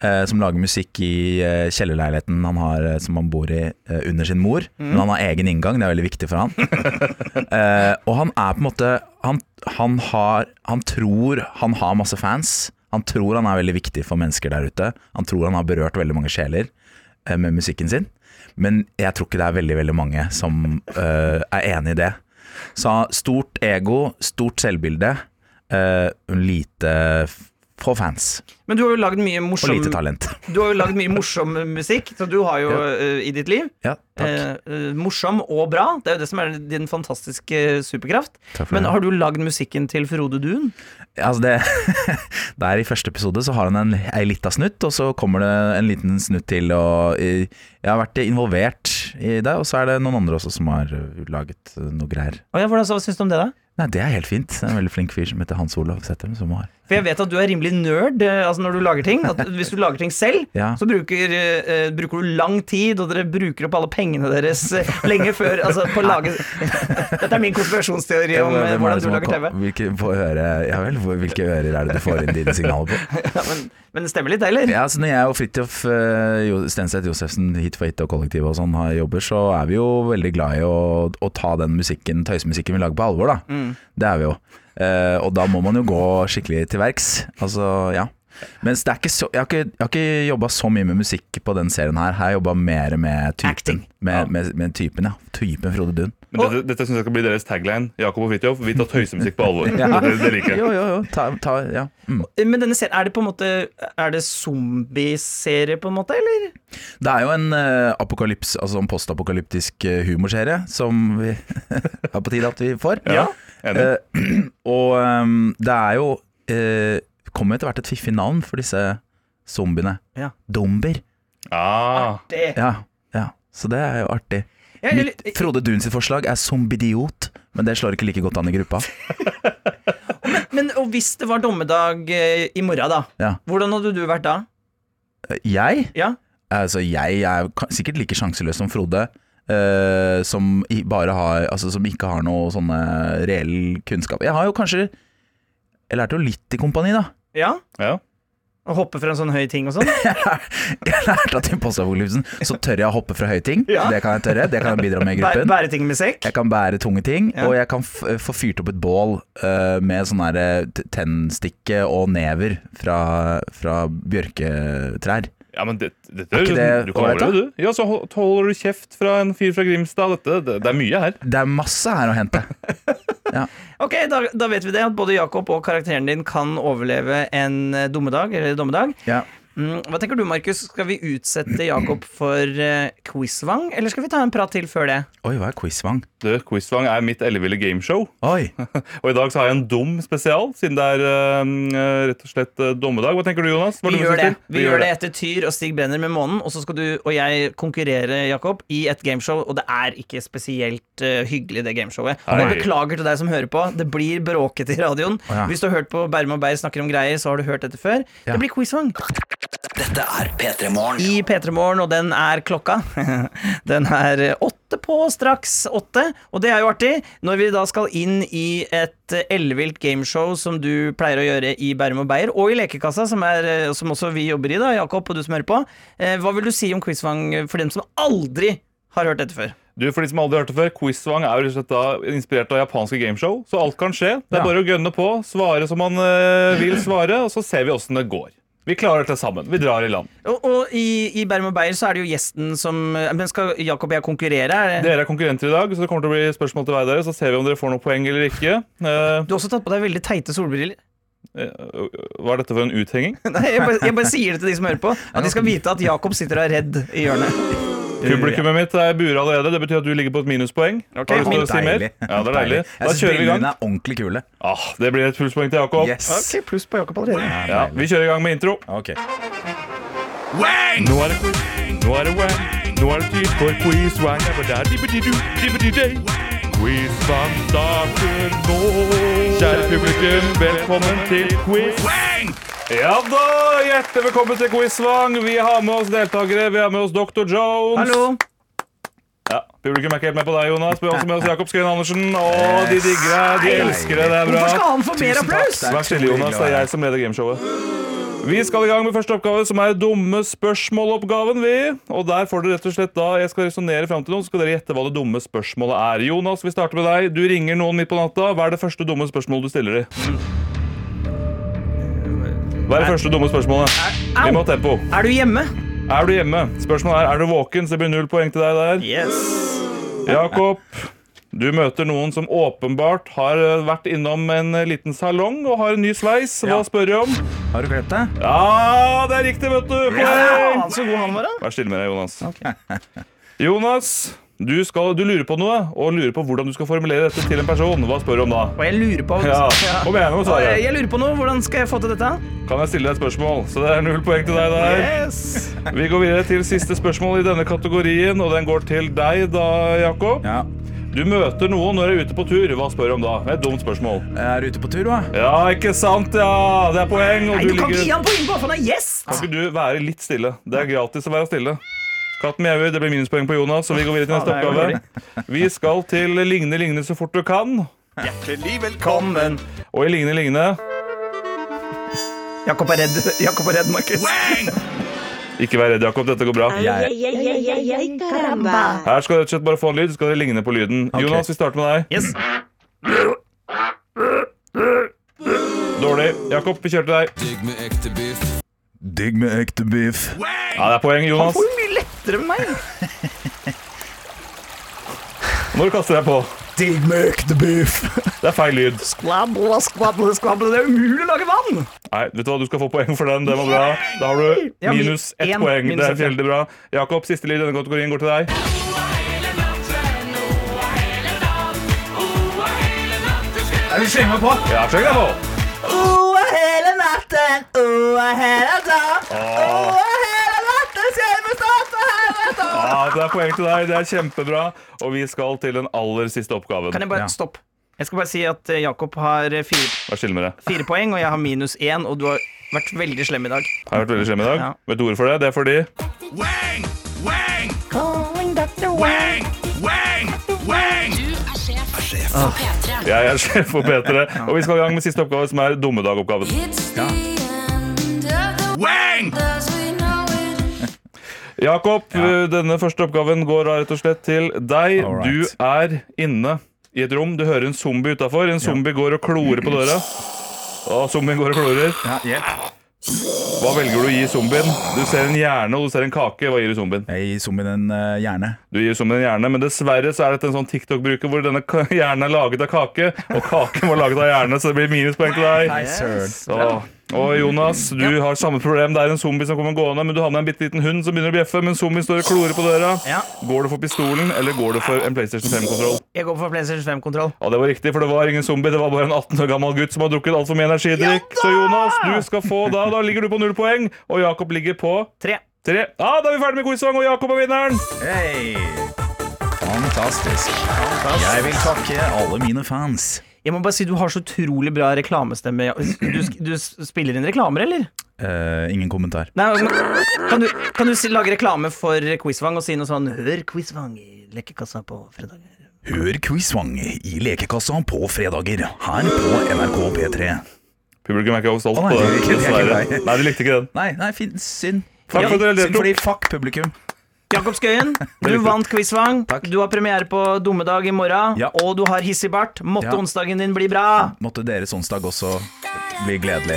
eh, som lager musikk i eh, kjellerleiligheten han har, eh, som han bor i under sin mor. Men han har egen inngang, det er veldig viktig for han. *laughs* eh, og han er på en måte han, han, har, han tror han har masse fans. Han tror han er veldig viktig for mennesker der ute. Han tror han har berørt veldig mange sjeler med musikken sin. Men jeg tror ikke det er veldig veldig mange som uh, er enig i det. Så stort ego, stort selvbilde, uh, lite f- få fans Men du har jo lagd mye og morsom lite talent. *laughs* Du har jo lagd mye morsom musikk, så du har jo eh, i ditt liv Ja, takk. eh, morsom og bra. Det er jo det som er din fantastiske superkraft. Takk for Men det. har du lagd musikken til Frode Dun? Altså det, *laughs* der I første episode så har han en, ei lita snutt, og så kommer det en liten snutt til. Og jeg har vært involvert i det, og så er det noen andre også som har laget noe greier. Å ja, hvordan så syns du om det, da? Nei, Det er helt fint. Det er En veldig flink fyr som heter Hans Olav Sættem. Som har For jeg vet at du er rimelig nerd eh, altså når du lager ting. At *laughs* hvis du lager ting selv, Ja. så bruker, uh, bruker du lang tid, og dere bruker opp alle pengene deres lenge før altså, på å lage *laughs* Dette er min konspirasjonsteori om er hvordan du lager TV. Hvilke, øre, ja vel, hvilke ører er det du får inn dine signaler på? *laughs* Ja, men, men det stemmer litt, eller? Ja, så Når jeg og Fridtjof uh, Stenseth Josefsen, Hit for hit og Kollektiv og sånn har jobber, så er vi jo veldig glad i å, å ta den musikken, tøysemusikken vi lager på alvor, da. Mm. Det er vi jo. Eh, og da må man jo gå skikkelig til verks. Altså, ja. Mens det er ikke så, jeg har ikke, jeg har ikke jobba så mye med musikk på den serien her. Her har jeg jobba mer med typen. Acting. Med, med, med typen, ja. Typen Frode Dun. Men dette, dette synes jeg skal bli deres tagline. Jakob og Fridtjof, vi tar tøysemusikk på alvor. *laughs* Ja. Det, det liker jeg. Jo, jo, jo. Ta, ta, ja. Mm. Men denne serien, er det på en måte Er det zombieserie, på en måte, eller? Det er jo en uh, apokalyps, altså en postapokalyptisk eh, humorserie som vi *laughs* har på tide at vi får. Ja, enig. Uh, *clears throat* og um, det er jo uh, Kommer etter hvert et fiffig navn for disse zombiene. Ja. Domber. Ah, Artig. Ja, ja. Så det er jo artig. Mitt, Frode Dun sitt forslag er zombidiot, men det slår ikke like godt an i gruppa. *laughs* Men og hvis det var dommedag eh, i morgen, da? Ja. Hvordan hadde du vært da? Eh, Jeg? Ja? Altså, jeg er sikkert like sjanseløs som Frode. eh, som, bare har, altså, som ikke har noe sånne reell kunnskap. Jeg har jo kanskje Jeg lærte jo litt i kompani, da. Ja? ja. Å hoppe fra en sånn høy ting og sånn? *laughs* Jeg lærte at i postapokalypsen så tør jeg å hoppe fra høye ting. Ja. Det kan jeg tørre. Det kan jeg bidra med i gruppen. Bære ting med sekk? Jeg kan bære tunge ting, Ja. og jeg kan f få fyrt opp et bål uh, med sånn eh, tennstikke og never fra, fra bjørketrær. Ja, men det, dette, Er ikke det du kan overleve, du. Ja, så hol- holder du kjeft fra en fyr fra Grimstad. Dette, det, det er mye her. Det er masse her å hente. *laughs* ja. Ok, da, da vet vi det. At både Jakob og karakteren din kan overleve en dommedag. eller dommedag. Ja. Mm, hva tenker du, Markus? Skal vi utsette Jakob for uh, quizvang, eller skal vi ta en prat til før det? Oi, hva er quizvang? Du, Quizvang er mitt elleville gameshow. Oi. *laughs* Og i dag så har jeg en dum spesial, siden det er uh, rett og slett uh, dommedag. Hva tenker du, Jonas? Hva Vi du gjør det. synes? Vi gjør det etter Tyr og Stig Brenner med Månen, og så skal du og jeg konkurrere, Jakob, i et gameshow, og det er ikke spesielt hyggelig, det gameshowet. Og jeg beklager til deg som hører på. Det blir bråkete i radioen. Oh, ja. Hvis du har hørt på Bærum og Beyer snakker om greier, så har du hørt dette før. Ja. Det blir quizvang. Dette er P3 Morgen. I P3 Morgen, og den er klokka. *laughs* Den er åtte på straks åtte, og det er jo artig når vi da skal inn i et ellevilt gameshow som du pleier å gjøre i Bærum og Beyer, og i Lekekassa, som, er, som også vi jobber i, da, Jakob, og du som hører på. Eh, Hva vil du si om quizvang for dem som aldri har hørt dette før? Du, For de som aldri har hørt det før, Quizvang er jo da inspirert av japanske gameshow. Så alt kan skje. Det er Ja. bare å gønne på, svare som man eh, vil svare, og så ser vi åssen det går. Vi klarer dette sammen. Vi drar i land. Og, og i, i Bærum og Beyer så er det jo gjesten som Men skal Jakob og jeg konkurrere? Er? Dere er konkurrenter i dag, så det kommer til å bli spørsmål til hver av dere. Så ser vi om dere får noen poeng eller ikke. Uh, Du har også tatt på deg veldig teite solbriller. eh, hva er dette for en uthenging? *laughs* Nei, jeg bare, jeg bare sier det til de som hører på. At de skal vite at Jakob sitter og er redd i hjørnet. Publikummet mitt er bure allerede. Det betyr at du ligger på et minuspoeng. Ok, Har du lyst til å si mer? Ja, det er deilig. Da kjører vi i gang. er ordentlig kule. Ah, det blir et plusspoeng til Jakob. Yes. Ok, pluss på Jakob allerede. Ja, vi kjører i gang med intro. Ok. Nå er det quiz, nå er det wang, nå er det tid for quiz wang. Quizvang starter nå. Kjære publikum, velkommen til quiz wang. Ja da, hjertelig velkommen til Quizvang. Vi har med oss deltakere. Vi har med oss Dr. Jones. Hallo! Ja, Publikum er ikke helt med på deg, Jonas. Vi har også med oss Jakob Skøyen Andersen. Og de digger deg. De elsker deg. Det er bra. Hvorfor skal han få mer applaus? Vær stille, Jonas. Det er jeg som leder gameshowet. Vi skal i gang med første oppgave, som er dumme spørsmål-oppgaven. vi. Og der får dere rett og slett da, Jeg skal resonnere fram til noen, så skal dere gjette hva det dumme spørsmålet er. Jonas, vi starter med deg. Du ringer noen midt på natta. Hva er det første dumme spørsmålet du stiller dem? Hva er det første dumme spørsmålet? Vi må ha tempo. Er du hjemme? Er du hjemme? Spørsmålet er er du våken, så det blir null poeng til deg der. Yes. Jakob, du møter noen som åpenbart har eh, vært innom en eh, liten salong og har en ny sveis. Hva Ja. spør du om? Har du glemt det? Ja, det er riktig, vet du! Poeng! Så god han var, da. Vær stille med deg, Jonas. Jonas, du, skal, du lurer på noe, og lurer på hvordan du skal formulere dette til en person. Hva spør du om da? Og jeg lurer på Ja, kom igjen. Og Jeg lurer på noe. Hvordan skal jeg få til dette? Kan jeg stille deg et spørsmål? Så det er null poeng til deg der. Yes. Vi går videre til siste spørsmål i denne kategorien, og den går til deg da, Jakob. Ja. Du møter noen når du er ute på tur. Hva spør du om da? Det er et dumt spørsmål. Jeg er ute på tur, hva? Ja, ikke sant, ja! Det er poeng. Og Nei, du du kan ikke gi ligger... han poeng bare for han er gjest! Kan ikke du være litt stille? Det er gratis å være stille. Katten mjauer, det blir minuspoeng på Jonas, så vi går videre til neste oppgave. Vi skal til Ligne ligne så fort du kan. Velkommen. Og i Ligne ligne Jakob er redd, Jakob er redd Markus. Ikke vær redd, Jakob. Dette går bra. Her skal du rett og slett bare få en lyd, så skal dere ligne på lyden. Jonas, vi starter med deg. Yes. Dårlig. Jakob, vi kjører til deg. Digg med ekte beef. Ja, det er poeng, Han får jo mye lettere med meg. *laughs* Når kaster jeg på. Digg med ekte beef. *laughs* Det er feil lyd. Skvabla, skvabla, skvabla. Det er umulig å lage vann! Nei, vet du hva, du skal få poeng for den. Den var bra. Da har du Ja, mi- minus ett en, poeng. minus Det er ja. veldig bra. Jakob, siste lyd i denne kategorien går til deg. Vil slenge meg på. Ja, sleng deg på. Oh. Ja, det er poeng til deg. Det er kjempebra. Og vi skal til den aller siste oppgaven. Kan jeg bare Ja. stopp? Jeg skal bare si at eh, Jakob har eh, fire, fire poeng, og jeg har minus én, og du har vært veldig slem i dag. Jeg har vært veldig slem i dag. Ja. Vet du hvorfor det? Det er fordi Du er sjef for P3. jeg er sjef for P3. Og vi skal i gang med siste oppgave, som er dummedagoppgaven. *laughs* Jakob, denne første oppgaven går rett og slett til deg. Alright. Du er inne i et rom. Du hører en zombie utafor. En zombie går og klorer på døra. Og zombien går og klorer. Ja, hjelp. Hva velger du å gi zombien? Du ser en hjerne og du ser en kake. Hva gir du zombien? Jeg gir zombien en uh, hjerne. Du gir zombien en hjerne, men dessverre så er dette en sånn TikTok-bruker hvor denne *laughs* hjernen er laget av kake, og kaken var laget av hjerne, så det blir minuspoeng til deg. Nice. Åh. Og Jonas, du har samme problem. Det er en zombie som kommer gående, men du har med en bitte liten hund som begynner å bjeffe, men zombien står og klorer på døra. Ja. Går du for pistolen, eller går du for en PlayStation 5-kontroll? Jeg går for PlayStation 5-kontroll. Ja, det var riktig, for det var ingen zombie. Det var bare en 18 år gammel gutt som har drukket altfor mye energidrikk. Så Jonas, du skal få da. Da ligger du på null poeng, og Jakob ligger på Tre. tre. Ja, da er vi ferdig med quizsang, og Jakob er vinneren. Hei. Fantastisk. Jeg vil takke alle mine fans. Jeg må bare si Du har så utrolig bra reklamestemme. Du, du spiller inn reklamer, eller? Uh, ingen kommentar. Nei, men, kan, du, kan du si, lage reklame for Quizvang og si noe sånn Hør Quizvang i lekekassa på fredager. Hør Quizvang i lekekassa på fredager her på NRK P3. Publikum er ikke stolt på det. Nei, de likte ikke den. Nei, nei, fin, synd. Fuck, Ja, for synd fordi fuck publikum. Jakob Skøyen, *laughs* du vant Quizvang. Takk. Du har premiere på Dummedag i morgen. Ja. Og du har hissig bart. Måtte Ja. onsdagen din bli bra. Måtte deres onsdag også bli gledelig.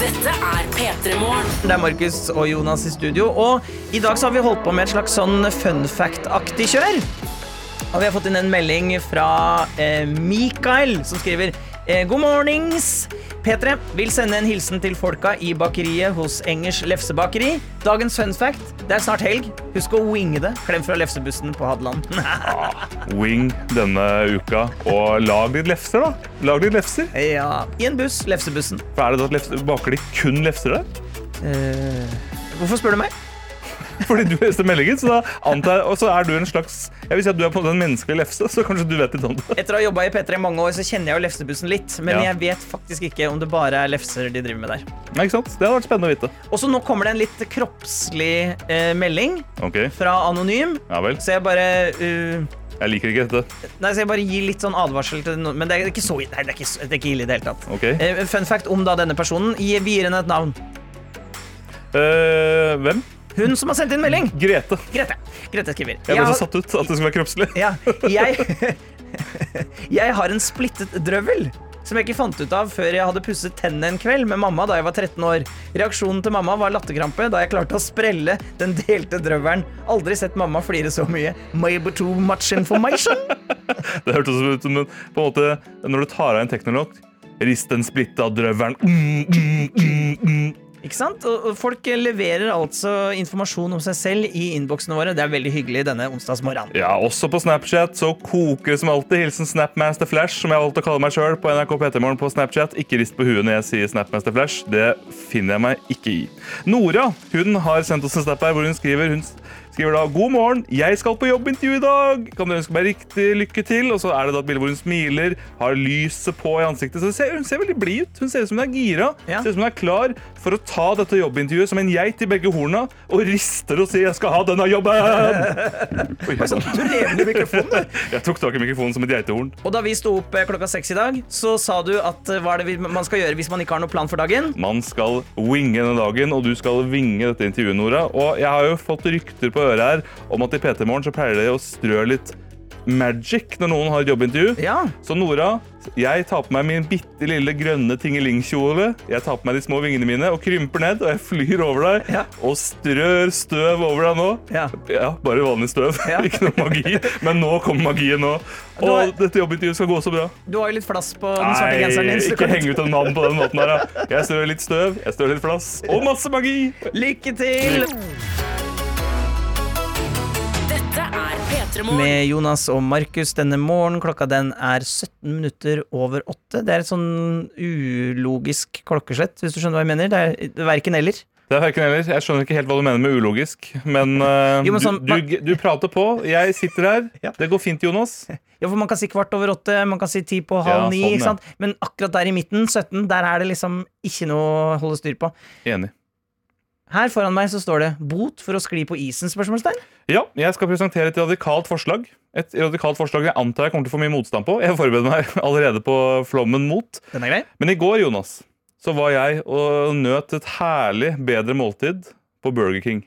Dette er P3 Morgen. Det er Markus og Jonas i studio. Og i dag så har vi holdt på med et slags sånn fun fact-aktig kjør. Og vi har fått inn en melding fra eh, Mikael, som skriver God mornings. P3 vil sende en hilsen til folka i bakeriet hos Engers lefsebakeri. Dagens fun fact det er snart helg. Husk å winge det. Klem fra lefsebussen på Hadeland. *laughs* Wing denne uka. Og lag litt lefser, da. Lag litt lefser. ja, I en buss. Lefsebussen. For er det da Baker de kun lefser der? Eh, hvorfor spør du meg? *laughs* Fordi du leste meldingen, så da antar jeg Og så er du en slags Jeg vil si at du er på en menneskelig lefse, så kanskje du vet litt om det. Etter å ha jobba i P3 i mange år, så kjenner jeg jo lefsebussen litt. Men Ja. jeg vet faktisk ikke om det bare er lefser de driver med der. Nei, ikke sant? Det hadde vært spennende å vite. Og så nå kommer det en litt kroppslig eh, melding okay. fra Anonym. ja vel. Så jeg bare uh, Jeg liker ikke dette. Nei, så jeg bare gir litt sånn advarsel til noen. Men det er ikke så Nei, det er ikke, det er ikke ille i det hele tatt. Ok. Uh, fun fact om da denne personen. Gi- Vi gir henne et navn. Uh, hvem? Hun som har sendt inn melding. Grete. Grete. Grete skriver. Jeg ble har- så satt ut at det skulle være kroppslig. Ja, jeg *laughs* Jeg har en splittet drøvel. som jeg ikke fant ut av før jeg hadde pusset tennene en kveld med mamma da jeg var 13 år. Reaksjonen til mamma var latterkrampe da jeg klarte å sprelle den delte drøvelen. Aldri sett mamma flire så mye. Maybe too much information. *laughs* Det hørtes ut som en, på en måte når du tar av en teknolog. Rist den splitta drøvelen. Mm, mm, mm, mm. Ikke sant? Og folk leverer altså informasjon om seg selv i innboksene våre. Det er veldig hyggelig denne onsdagsmorgenen. Ja, også på Snapchat så koker som alltid. Hilsen Snapmaster Flash, som jeg har valgt å kalle meg sjøl på NRK P3morgen på Snapchat. Ikke rist på huet når jeg sier Snapmaster Flash. Det finner jeg meg ikke i. Nora hun har sendt oss en snap her hvor hun skriver hun skriver da God morgen, jeg skal på jobbintervju i dag. Kan du ønske meg riktig lykke til? Og så er det da et bilde hvor hun smiler, har lyset på i ansiktet. Så ser, hun ser veldig blid ut. Hun ser ut som hun er gira. Ja. Ser ut som hun er klar for å ta dette jobbintervjuet som en geit i begge horna og rister og sier 'jeg skal ha denne jobben'. *laughs* Oi, sånn. Du lever i mikrofonen. *laughs* Jeg tok tak i mikrofonen som et geitehorn. Og da vi sto opp eh, klokka seks i dag, så sa du at eh, hva er det man skal gjøre hvis man ikke har noen plan for dagen? Man skal winge denne dagen, og du skal vinge dette intervjuet, Nora. Og jeg har jo fått rykter på øret her om at i PT Morgen så pleier det å strø litt magic når noen har et jobbintervju. Ja. Så Nora, jeg tar på meg min bitte lille grønne tingelingkjole. Jeg tar på meg de små vingene mine og krymper ned, og jeg flyr over deg Ja. og strør støv over deg nå. Ja. bare vanlig støv. Ja. *laughs* Ikke noe magi. Men nå kommer magien nå. Og har- dette jobbintervjuet skal gå så bra. Du har jo litt flass på den svarte genseren din. Nei, ikke heng ut en navn på den måten her. da. Jeg strør litt støv, jeg strør litt flass, og masse magi. Lykke til! Med Jonas og Markus denne morgen. Klokka den er 17 minutter over åtte. Det er et sånn ulogisk klokkeslett, hvis du skjønner hva jeg mener. Det er, det er verken eller. Det er verken eller. Jeg skjønner ikke helt hva du mener med ulogisk. Men, uh, Jo, men sånn- du, du, du prater på. Jeg sitter her. *laughs* Ja. Det går fint, Jonas. Ja, for Man kan si kvart over åtte, man kan si ti på halv Ja, ni. sånn, ja. Men akkurat der i midten, 17, der er det liksom ikke noe å holde styr på. Enig. Her foran meg så står det 'bot for å skli på isen'? spørsmålstegn. Ja, jeg skal presentere et radikalt forslag. Et radikalt forslag jeg antar jeg kommer til å få mye motstand på. Jeg forbereder meg *laughs* allerede på flommen mot. Den er grei. Men i går, Jonas, så var jeg og nøt et herlig bedre måltid på Burger King.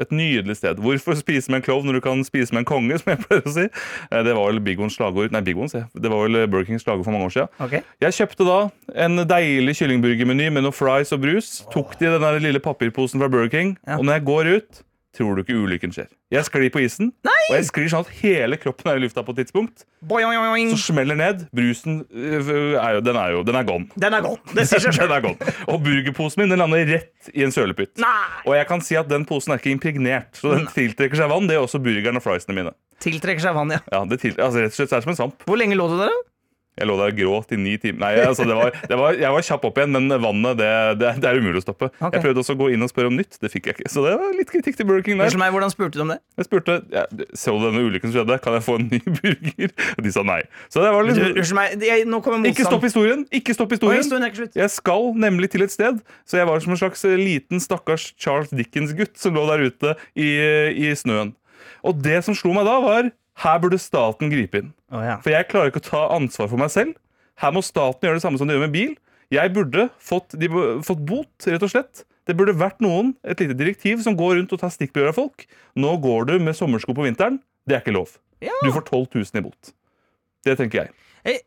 Et nydelig sted. Hvorfor spise med en klovn når du kan spise med en konge, *laughs* som jeg pleier å si? Eh, Det var vel Big Ones slagord Nei, Big Ones, ja. det var vel Burger Kings slagord for mange år siden. Okay. Jeg kjøpte da en deilig kyllingburgermeny med noe fries og brus. Tok det i den lille papirposen fra Burger King. Ja. Og når jeg går ut, tror du ikke ulykken skjer. Jeg sklir på isen, og jeg sklir sånn at hele kroppen er i lufta på et tidspunkt. Boing. Så smeller ned. Brusen øh, er jo, den er jo den er gone. Den er gone. Det sier seg *laughs* Den sjøl. er gone. Og burgerposen min den lander rett i en sølepytt. Nei! Og jeg kan si at den posen er ikke impregnert, så den tiltrekker seg vann. Det er også burgeren og friesene mine. Tiltrekker seg vann, ja. Ja, det til, altså, rett og slett er det som en svamp. Hvor lenge lå du der, da? Jeg lå der og gråt i ni timer. Nei, altså, det var, det var, jeg var kjapp opp igjen, men vannet det, det, det er umulig å stoppe. Okay. Jeg prøvde også å gå inn og spørre om nytt. Det fikk jeg ikke. Så det var litt kritikk til Burger King der. Meg, Hvordan spurte du om det? Jeg spurte ja, så du denne ulykken som skjedde. Kan jeg få en ny burger. *laughs* Og de sa nei. Så det var liksom unnskyld meg, jeg, nå kommer motstand. Ikke stopp historien! Ikke stopp Oi, historien. historien er ikke slutt. Jeg skal nemlig til et sted, så jeg var som en slags liten stakkars Charles Dickens-gutt som lå der ute i, i snøen. Og det som slo meg da, var her burde staten gripe inn. Oh, ja. For jeg klarer ikke å ta ansvar for meg selv. Her må staten gjøre det samme som de gjør med bil. Jeg burde fått, de, fått bot, rett og slett. Det burde vært noen, et lite direktiv, som går rundt og tar stikkprøver av folk. Nå går du med sommersko på vinteren. Det er ikke lov. Ja. Du får 12 000 i bot. Det tenker jeg.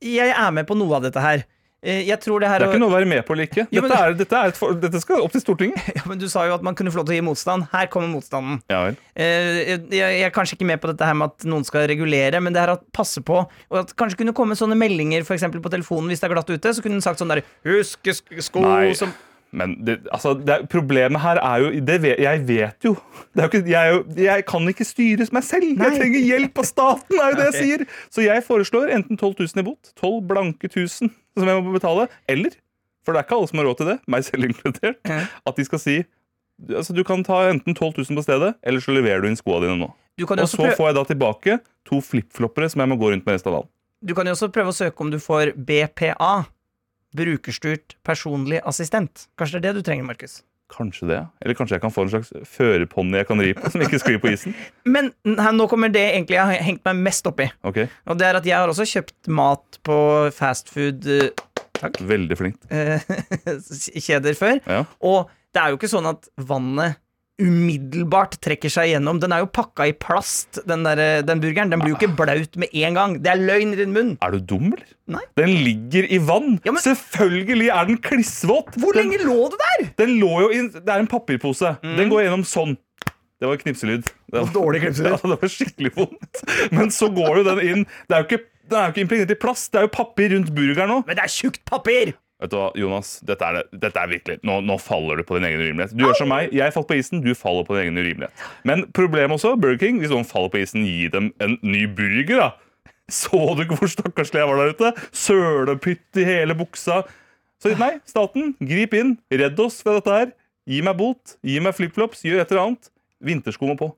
Jeg er med på noe av dette her. Eh, Jeg tror det her Det er ikke noe å være med på eller ikke. Jo, men Dette, er, dette, er for- dette skal opp til Stortinget. *laughs* Ja, men Du sa jo at man kunne få lov til å gi motstand. Her kommer motstanden. Ja vel. Eh, Jeg, jeg er kanskje ikke med på dette her med at noen skal regulere, men det her å passe på Og at kanskje kunne komme sånne meldinger for på telefonen hvis det er glatt ute. Så kunne den sagt sånn der Husk sko Nei. som Men det, altså, det, problemet her er jo det vet, Jeg vet jo, det er jo ikke, jeg, jo jeg kan ikke styres meg selv. Nei. Jeg trenger hjelp av staten, er jo det jeg *laughs* sier. Så jeg foreslår enten 12 000 i bot, 12 blanke 1000 som jeg må betale, eller, for det er ikke alle som har råd til det, meg selv inkludert, at de skal si altså, du kan ta enten 12 000 på stedet, eller så leverer du inn skoene dine nå. Du kan Og så prøve, får jeg da tilbake to flipfloppere som jeg må gå rundt med resten av dagen. du kan jo også prøve å søke om du får BPA. Brukerstyrt personlig assistent. Kanskje det er det du trenger, Markus. Kanskje det. Eller kanskje jeg kan få en slags førerponni jeg kan ri på, som ikke sklir på isen. *laughs* Men her, nå kommer det egentlig jeg har hengt meg mest opp i. Okay. Og det er at jeg har også kjøpt mat på fastfood eh, Takk. Veldig flinkt. eh, *laughs* kjeder før. Ja. Og det er jo ikke sånn at vannet umiddelbart trekker seg gjennom. Den er jo pakka i plast, den, der, den burgeren. Den blir jo ikke blaut med en gang. Det er løgn i din munn. Er du dum, eller? Nei. Den ligger i vann. Ja, men- Selvfølgelig er den klissvåt. Hvor den, lenge lå det der? Den lå jo i Det er en papirpose. Den går gjennom sånn. Det var knipselyd. Det var, Mm. *laughs* dårlig knipselyd. Ja, det var skikkelig vondt. Men så går jo den inn. Det er jo ikke, den er jo ikke impregnert i plast. Det er jo papir rundt burgeren nå. Men det er tjukt papir! Vet du hva, Jonas, dette er, dette er virkelig nå, nå faller du på din egen urimelighet. Du gjør som meg. Jeg falt på isen, du faller på din egen urimelighet. Men problemet også, Burger King, hvis noen faller på isen, gi dem en ny burger, da. Så du ikke hvor stakkarslig jeg var der ute? Sølepytt i hele buksa. Så nei, staten, grip inn. Redd oss fra dette her. Gi meg bot. Gi meg flipflops. Gjør et eller annet. Vintersko må på.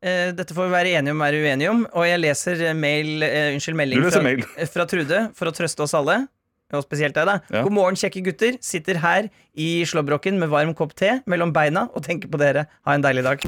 Uh, dette får vi være enige om, være uenige om. Og jeg leser mail, uh, unnskyld, melding fra, mail. fra Trude for å trøste oss alle. Og spesielt deg, da. Ja. God morgen, kjekke gutter. Sitter her i slåbroken med varm kopp te mellom beina og tenker på dere. Ha en deilig dag.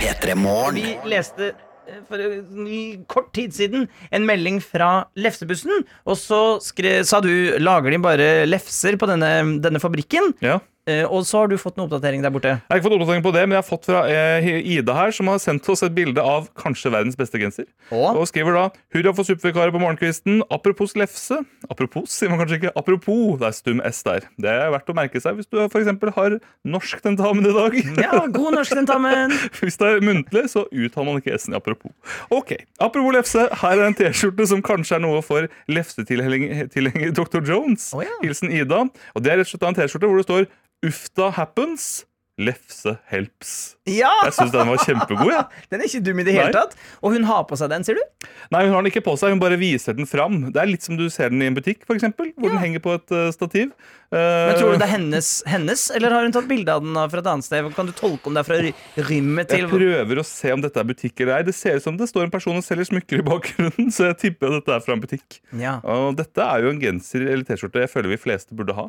P3 Vi leste eh, for en kort tid siden en melding fra lefsebussen, og så skre, sa du lager de bare lefser på denne, denne fabrikken, Ja. Eh, og så har du fått en oppdatering der borte. Jeg har ikke fått oppdatering på det, men jeg har fått fra eh, Ida her, som har sendt oss et bilde av kanskje verdens beste genser. Og? Og skriver da 'Hurra for supervikarer på morgenkvisten'. Apropos lefse. Apropos, sier man kanskje ikke. Apropos, det er stum S der. Det er verdt å merke seg hvis du f.eks. har norsk tentamen i dag. Ja, god norsk tentamen! *laughs* Hvis det er muntlig, så uttaler man ikke S-en i apropos. Ok, Apropos lefse, her er en T-skjorte som kanskje er noe for lefsetilhenger Dr. Jones. Oh, ja. Hilsen Ida. Og det er rett og slett en T-skjorte hvor det står 'Ufta happens'. Lefse helps. Ja! Jeg syns den var kjempegod. Ja. *laughs* Den er ikke dum i det hele tatt. Og hun har på seg den, sier du? Nei, Hun har den ikke på seg, hun bare viser den fram. Det er litt som du ser den i en butikk, eksempel, hvor den henger på et uh, stativ. Men Eh, Tror du det er hennes, hennes eller har hun tatt bilde av den fra et annet sted? Kan du tolke om det er fra rimmet til Jeg prøver å se om dette er butikk eller ei. Det ser ut som det står en person og selger smykker i bakgrunnen, *laughs* så jeg tipper at dette er fra en butikk. Ja. Og dette er jo en genser eller T-skjorte jeg føler vi fleste burde ha.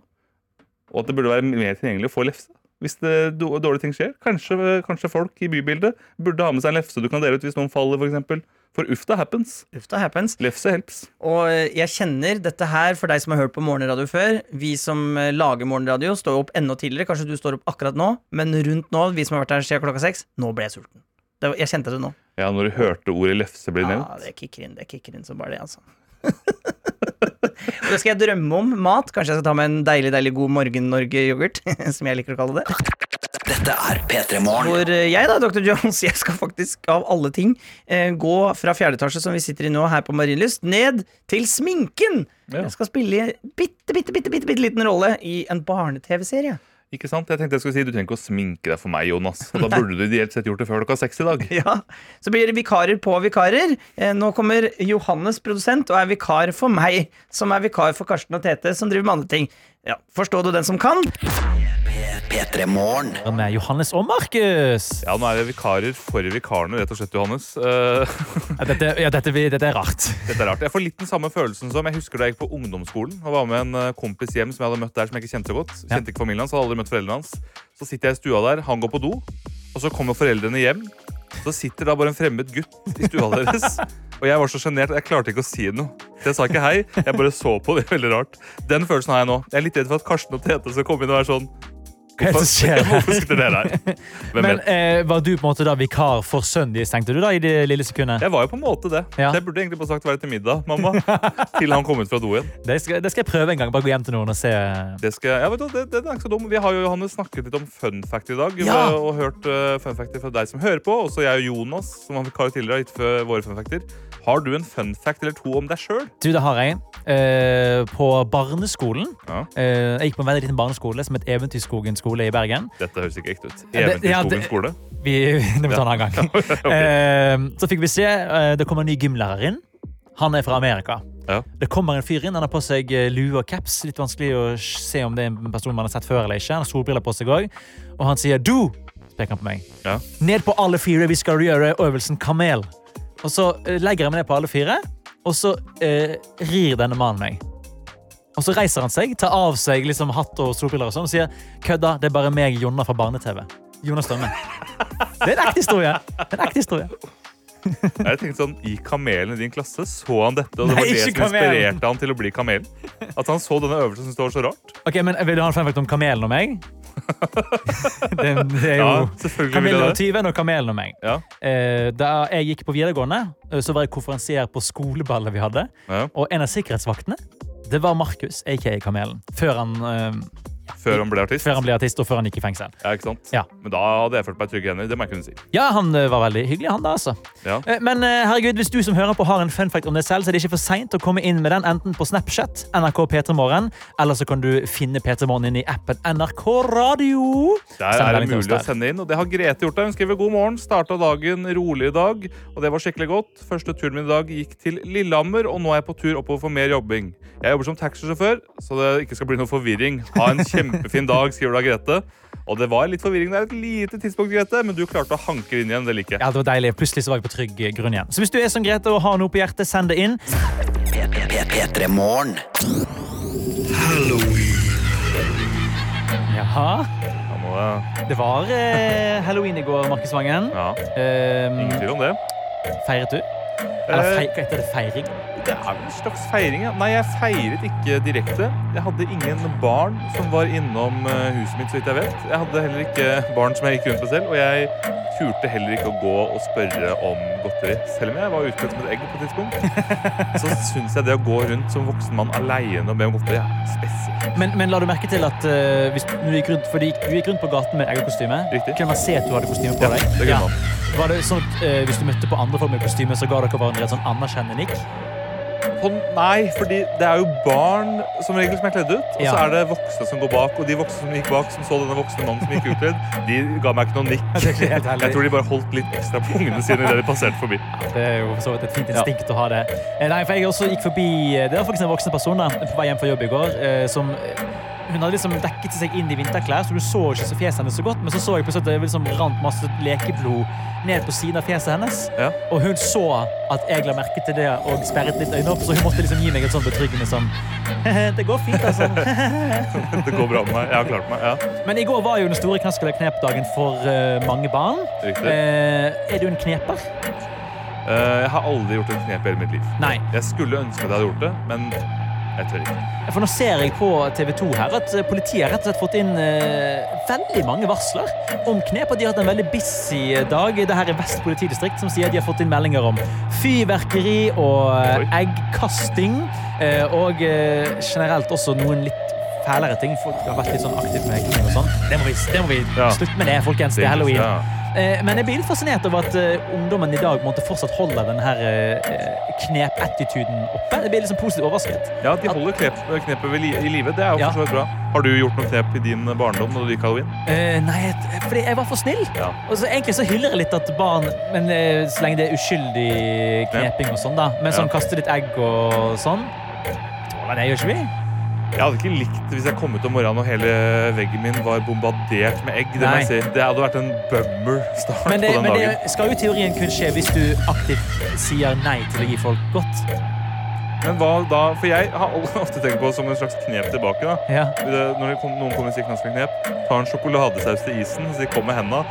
Og at det burde være mer tilgjengelig å få lefse. Hvis det dårlige ting skjer. Kanskje, kanskje folk i bybildet burde ha med seg en lefse du kan dele ut hvis noen faller, f.eks. For, eksempel. for ufta happens. Ufta happens. Lefse helps. Og eh, jeg kjenner dette her for deg som har hørt på morgenradio før. Vi som eh, lager morgenradio, står opp enda tidligere. Kanskje du står opp akkurat nå, men rundt nå, vi som har vært her siden klokka seks, nå ble jeg sulten. Jeg kjente det nå. Ja, når du hørte ordet lefse bli Ja, det kicker inn, det kicker inn som bare det, altså. Det skal jeg drømme om mat. Kanskje jeg skal ta med en deilig deilig god Morgen-Norge-yoghurt, *laughs* som jeg liker å kalle det. Dette er P3 Morgen. Hvor eh, jeg da, Dr. Jones, *laughs* jeg skal faktisk av alle ting eh, gå fra fjerde etasje som vi sitter i nå her på Marienlyst, ned til sminken. Ja. Jeg skal spille bitte, bitte, bitte, bitte, bitte liten rolle i en barne-TV-serie. Ikke sant? Jeg tenkte jeg skulle si Du trenger ikke å sminke deg for meg, Jonas. Og da *laughs* burde du ideelt sett gjort det før klokka seks i dag. Ja, Så blir det vikarer på vikarer. Eh, nå kommer Johannes, produsent, og er vikar for meg, som er vikar for Karsten og Tete, som driver med andre ting. Ja, Forstå du den som kan? P3 Morgen. Med Johannes og Markus. Ja, nå er vi vikarer for vikarene, rett og slett, Johannes. Eh, *laughs* Ja, dette, ja, dette, dette er rart. *laughs* Dette er rart. Jeg får litt den samme følelsen som jeg husker da jeg gikk på ungdomsskolen og var med en eh, kompis hjem som jeg hadde møtt der som jeg ikke kjente så godt. Ja. Kjente ikke familien hans, hadde aldri møtt foreldrene hans. Så sitter jeg i stua der, han går på do, og så kommer foreldrene hjem. Så sitter da bare en fremmed gutt i stua *laughs* deres. Og jeg var så sjenert at jeg klarte ikke å si noe. Så jeg sa ikke hei, jeg bare så på det. Veldig rart. Den følelsen har jeg nå. Jeg er litt redd for at Karsten og Tete skal komme inn og være sånn Hva er det som skjer? Hvorfor sitter det? *laughs* Hvem Men eh, Var du på en måte da vikar for deres, tenkte du da, i det lille sekundet? Jeg var jo på en måte det. Ja. Det burde egentlig bare sagt være til middag, mamma. *laughs* Til han kom ut fra do igjen. Det skal, det skal jeg prøve en gang. Bare gå hjem til noen og se. Det skal, ja, vet du, det, det er ikke så dum. Vi har jo Johannes, snakket litt om fun fact i dag. Ja. Og, og hørt uh, fun facter fra deg som hører på. Også jeg og Jonas, som han vikar tidligere, har gitt for våre fun facter. Har du en fun fact eller to om deg sjøl? Du, det har jeg. Uh, på barneskolen. Ja. Uh, jeg gikk på en veldig liten barneskole som het Eventyrskogen skole i Bergen. Dette høres ikke ekte ut. Ja, ja, Eventyrskogen det- skole. Vi, *laughs* det må vi ta en annen gang. *laughs* Eh, så fikk vi se. det kommer en ny gymlærer inn. Han er fra Amerika. Ja. Det kommer en fyr inn. Han har på seg lue og caps. Litt vanskelig å se om det er en person man har sett før eller ikke. Han har solbriller på seg også. Og han sier 'du', peker han på meg. Ja. Ned på alle fire. Vi skal gjøre øvelsen kamel. Og så eh, legger jeg meg ned på alle fire, og så eh, rir denne mannen meg. Og så reiser han seg, tar av seg liksom hatt og solbriller og sånn, og sier 'kødda, det er bare meg, Jonna fra Barne-TV'. Jonas Stømme. Det er en ekte historie. Det er en ekte historie. Jeg tenkte sånn, I kamelen i din klasse så han dette, og det Nei, var det som kamelen. inspirerte han til å bli kamelen. At han så denne øvelsen syntes det var så rart. Ok, men Vil du ha en fun fact om kamelen og meg? *laughs* Det, det er jo Ja, Kamelen og tyven og kamelen og meg. Ja. Eh, da jeg gikk på videregående, eh, så var jeg konferansier på skoleballet vi hadde. Ja. Og en av sikkerhetsvaktene, det var Markus, aka Kamelen. Før han, eh, Før han ble artist. før han ble artist, og før han gikk i fengsel. Ja, ikke sant? Ja. Men da hadde jeg følt meg trygg i hender. Det må jeg kunne si. Ja, han eh, var veldig hyggelig, han da, altså. Ja. Eh, Men eh, herregud, hvis du som hører på har en fun fact om deg selv, så er det ikke for seint å komme inn med den enten på Snapchat, NRK P3morgen, eller så kan du finne P3morgen inn i appen NRK Radio. Der Send er det mulig å sende inn, og det har Grete gjort. Hun skriver god morgen, starta dagen rolig i dag, og det var skikkelig godt. Første turen min i dag gikk til Lillehammer, og nå er jeg på tur oppover for mer jobbing. Jeg jobber som taxisjåfør, så det ikke skal bli noe forvirring. Ha en *laughs* kjempefin dag, skriver da Grete. Og det var litt forvirring der et lite tidspunkt, Grete, men du klarte å hanke inn igjen. Det liker jeg. Ja, det var deilig. Plutselig så var jeg på trygg eh, grunn igjen. Så hvis du er som Grete og har noe på hjertet, send det inn. P3 Morgen. Jaha. Det var eh, halloween i går, Markus Vangen. Ja, Eh, ingen tvil om det. feiret du? Eller Eh, fei, heter det? Feiring? Det er vel en slags feiring, ja. Nei, jeg feiret ikke direkte. Jeg hadde ingen barn som var innom eh, huset mitt, så vidt jeg vet. Jeg hadde heller ikke barn som jeg gikk rundt med selv, og jeg turte heller ikke å gå og spørre om godteri. Selv om jeg var utkledd som et egg på et tidspunkt. Så syns jeg det å gå rundt som voksen mann aleine og be om godteri er spesielt. Men, men la du merke til at uh, hvis du gikk rundt, fordi du gikk, rundt på gaten med eggekostyme, Riktig. kunne man se at du hadde kostyme på Ja, deg? det kunne man. Var det sånn at uh, Hvis du møtte på andre folk med kostyme, så ga dere hverandre et sånn anerkjennende nikk? Sånn, nei, fordi det er jo barn som regel som er kledd ut, og så er det voksne som går bak. Og de voksne som gikk bak, som så denne voksne mannen som gikk utkledd, de ga meg ikke noe nikk. *laughs* Jeg tror de bare holdt litt ekstra på ungene sine idet de passerte forbi. Det er jo for så vidt et fint instinkt å ha det. Eh, Nei, for jeg også gikk forbi eh, Det var faktisk en voksen person da, på vei hjem fra jobb i går. eh, Som hun hadde liksom dekket seg inn i vinterklær, så du så ikke så fjeset hennes så godt. Men så så jeg plutselig at det liksom rant masse lekeblod ned på siden av fjeset hennes. Ja. Og hun så at jeg la merke til det og sperret litt øynene opp, så hun måtte liksom gi meg et sånn betryggende sånn Det går fint, altså. *laughs* Det går bra med meg. Jeg har klart meg. ja. Men i går var jo den store knask eller knep-dagen for uh, mange barn. Riktig. Eh, er du en kneper? Uh, Jeg har aldri gjort et knep i hele mitt liv. Nei. Jeg skulle ønske at jeg hadde gjort det, men jeg tør ikke. For nå ser jeg på TV 2 her at eh, politiet har rett og slett fått inn eh, veldig mange varsler om knep. Og de har hatt en veldig busy dag. Det her er Vest politidistrikt som sier de har fått inn meldinger om fyrverkeri og eh, eggkasting. eh, og eh, generelt også noen litt fælere ting. Folk har vært litt sånn aktive med kniv og sånn. Det må vi, det må vi Ja. slutte med det, folkens. Det er halloween. Ja. Eh, Men jeg blir litt fascinert over at eh, ungdommen i dag måtte fortsatt holde denne eh, knepattituden oppe. Jeg blir liksom positivt overrasket. Ja, de holder knep, knepet ved li i live. Det er jo Ja. for så vidt bra. Har du gjort noe knep i din barndom når du gikk halloween? Uh, nei, fordi jeg var for snill. Ja. Og så Egentlig så hyller jeg litt at barn Men så lenge det er uskyldig kneping og sånn, da. Men sånn kaste litt egg og sånn Tåler det, gjør ikke vi? Jeg hadde ikke likt hvis jeg kom ut om morgenen og hele veggen min var bombardert med egg. Det, må jeg si. det hadde vært en bummer start Men, det, på den men dagen. det skal jo teorien kun skje hvis du aktivt sier nei til å gi folk godt. Men hva da? For jeg har *laughs* ofte tenkt på som en slags knep tilbake. da. Ja. Det- Når det kom, noen kommer og sier knask og knep, ta en sjokoladesaus til isen, så de kommer med henda.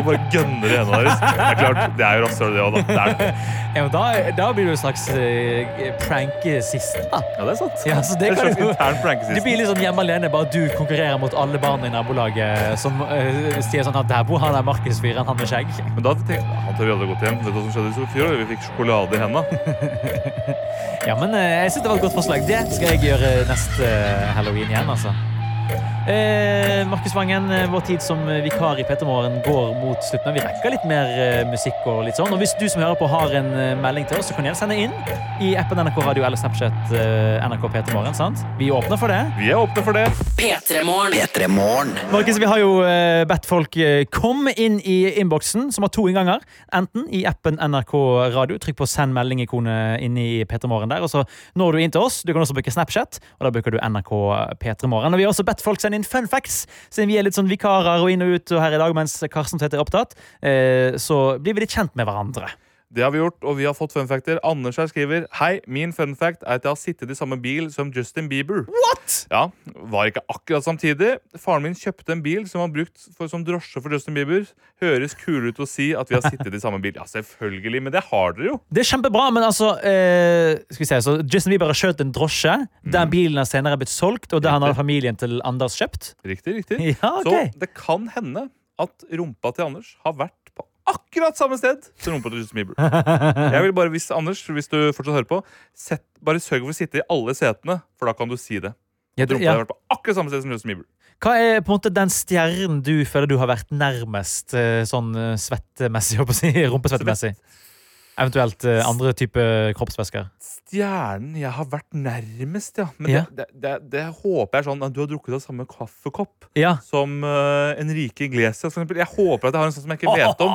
Og bare gønner i hendene deres. Det er klart, det er jo rasshøl, det òg, da. Det er det. *laughs* Ja, men da, da blir du en slags uh, prankesiste, da. Ja, det er sant. Ja, så det en kan slags intern prankesiste. Du blir liksom hjemme alene, bare du konkurrerer mot alle barna i nabolaget som uh, sier sånn at der bor han der Markus-fyren, han med skjegg. Men da tenkte jeg han tør vi aldri gått hjem. Vet du hva som skjedde i Sofia? Vi fikk sjokolade i henda. *laughs* Ja, men uh, jeg synes det var et godt forslag. Det skal jeg gjøre neste uh, halloween igjen, altså. Eh, Markus Vangen, eh, vår tid som eh, vikar i Peter Morgen går mot slutten. Men vi rekker litt mer eh, musikk og litt sånn. Og hvis du som hører på har en eh, melding til oss, så kan du sende inn i appen NRK Radio eller Snapchat eh, NRK Peter Morgen, sant? Vi åpner for det. Vi er åpne for det. P3 Morgen. Markus, vi har jo eh, bedt folk eh, komme inn i innboksen, som har to innganger. Enten i appen NRK Radio, trykk på send melding-ikonet inn i P3 Morgen der, og så når du inn til oss. Du kan også bruke Snapchat, og da bruker du NRK P3 Morgen. Og vi har også bedt folk sende inn fun facts, siden vi er litt sånn vikarer og inn og ut og her i dag mens Karsten Tvedt er opptatt. Eh, så blir vi litt kjent med hverandre. Det har vi gjort, og vi har fått fun facter. Anders her skriver Hei, min fun fact er at jeg har sittet i samme bil som Justin Bieber. What?! Ja, Var ikke akkurat samtidig. Faren min kjøpte en bil som var brukt for, som drosje for Justin Bieber. Høres kulere ut å si at vi har sittet i samme bil. Ja, selvfølgelig, men det har dere jo. Det er kjempebra, men altså eh, Skal vi se, så Justin Bieber har kjørt en drosje. Den bilen har senere blitt solgt, og det har familien til Anders kjøpt. Riktig, riktig. *laughs* Ja, ok. Så det kan hende at rumpa til Anders har vært akkurat samme sted som rumpa til Justin Bieber. Jeg vil bare, hvis, Anders, hvis du fortsatt hører på, sett, bare sørg for å sitte i alle setene, for da kan du si det. Ja, du, ja. har vært på akkurat samme sted som Justin Bieber. Hva er på en måte den stjernen du føler du har vært nærmest eh, sånn eh, svettemessig? håper jeg å si, *laughs* Rumpesvettemessig? Eventuelt eh, andre type kroppsvæsker? Stjernen jeg har vært nærmest, ja. Men Ja. Det, det, det, håper jeg sånn at du har drukket av samme kaffekopp Ja. som uh, Enrique Iglesias, for eksempel. Jeg håper at jeg har en sånn som jeg ikke vet om.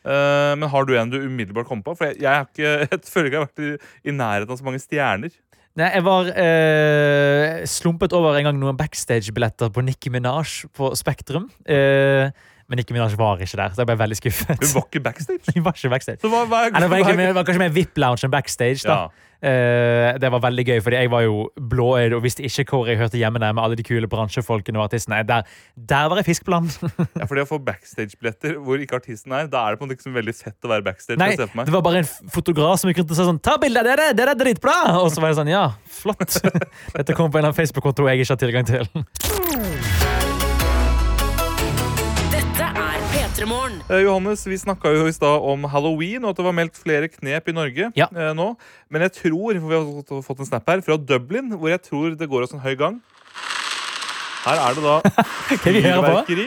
Uh, men har du en du umiddelbart kom på? For jeg, jeg, ikke, *laughs* jeg føler ikke jeg har vært i, i nærheten av så mange stjerner. Nei, jeg var uh, slumpet over en gang noen backstage-billetter på Nicki Minaj på Spektrum. Eh, men Nicki Minaj var ikke der, så jeg ble veldig skuffet. Hun var ikke backstage. *laughs* Hun var ikke backstage. Så hva, hva, Eller, det var, hva- det var kanskje mer VIP-lounge enn backstage. da. Eh, det var veldig gøy, fordi jeg var jo blåøyd og visste ikke hvor jeg hørte hjemme der med alle de kule bransjefolkene og artistene. Der, der var jeg fisk på land. *laughs* Ja, for det Å få backstage-billetter hvor ikke artisten er, da er det på en måte ikke så veldig fett å være backstage. Nei, det var bare en fotograf som gikk rundt og sa sånn Ta bilde av dere! Dere er dritbra! Og så var jeg sånn Ja, flott. *laughs* Dette kom på en eller Facebook-konto jeg ikke har tilgang til. Morgen. Eh, Johannes, vi snakka jo i stad om halloween og at det var meldt flere knep i Norge eh, nå. Men jeg tror, for vi har fått- en snap her, fra Dublin, hvor jeg tror det går oss en høy gang. Her er det da *laughs* Kan vi høre på? fyrverkeri.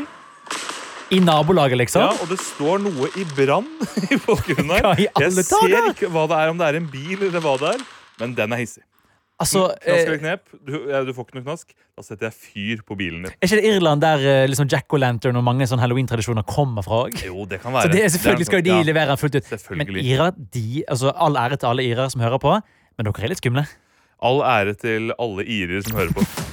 I nabolaget, liksom. Ja, og det står noe i brann *laughs* i bakgrunnen her. Jeg ser ikke hva det er, om det er en bil eller hva det er, men den er hissig. Altså, Knask eller eh, knep? Du, ja, du får ikke noe knask. Da setter jeg fyr på bilen din. Er ikke det Irland der eh, liksom Jack O'Lantern og mange halloween-tradisjoner kommer fra òg? Jo, det kan være. Så det, selvfølgelig skal de Ja, levere den fullt ut. Men Ira, de, altså all ære til alle irer som hører på, men dere er litt skumle. All ære til alle irer som hører på.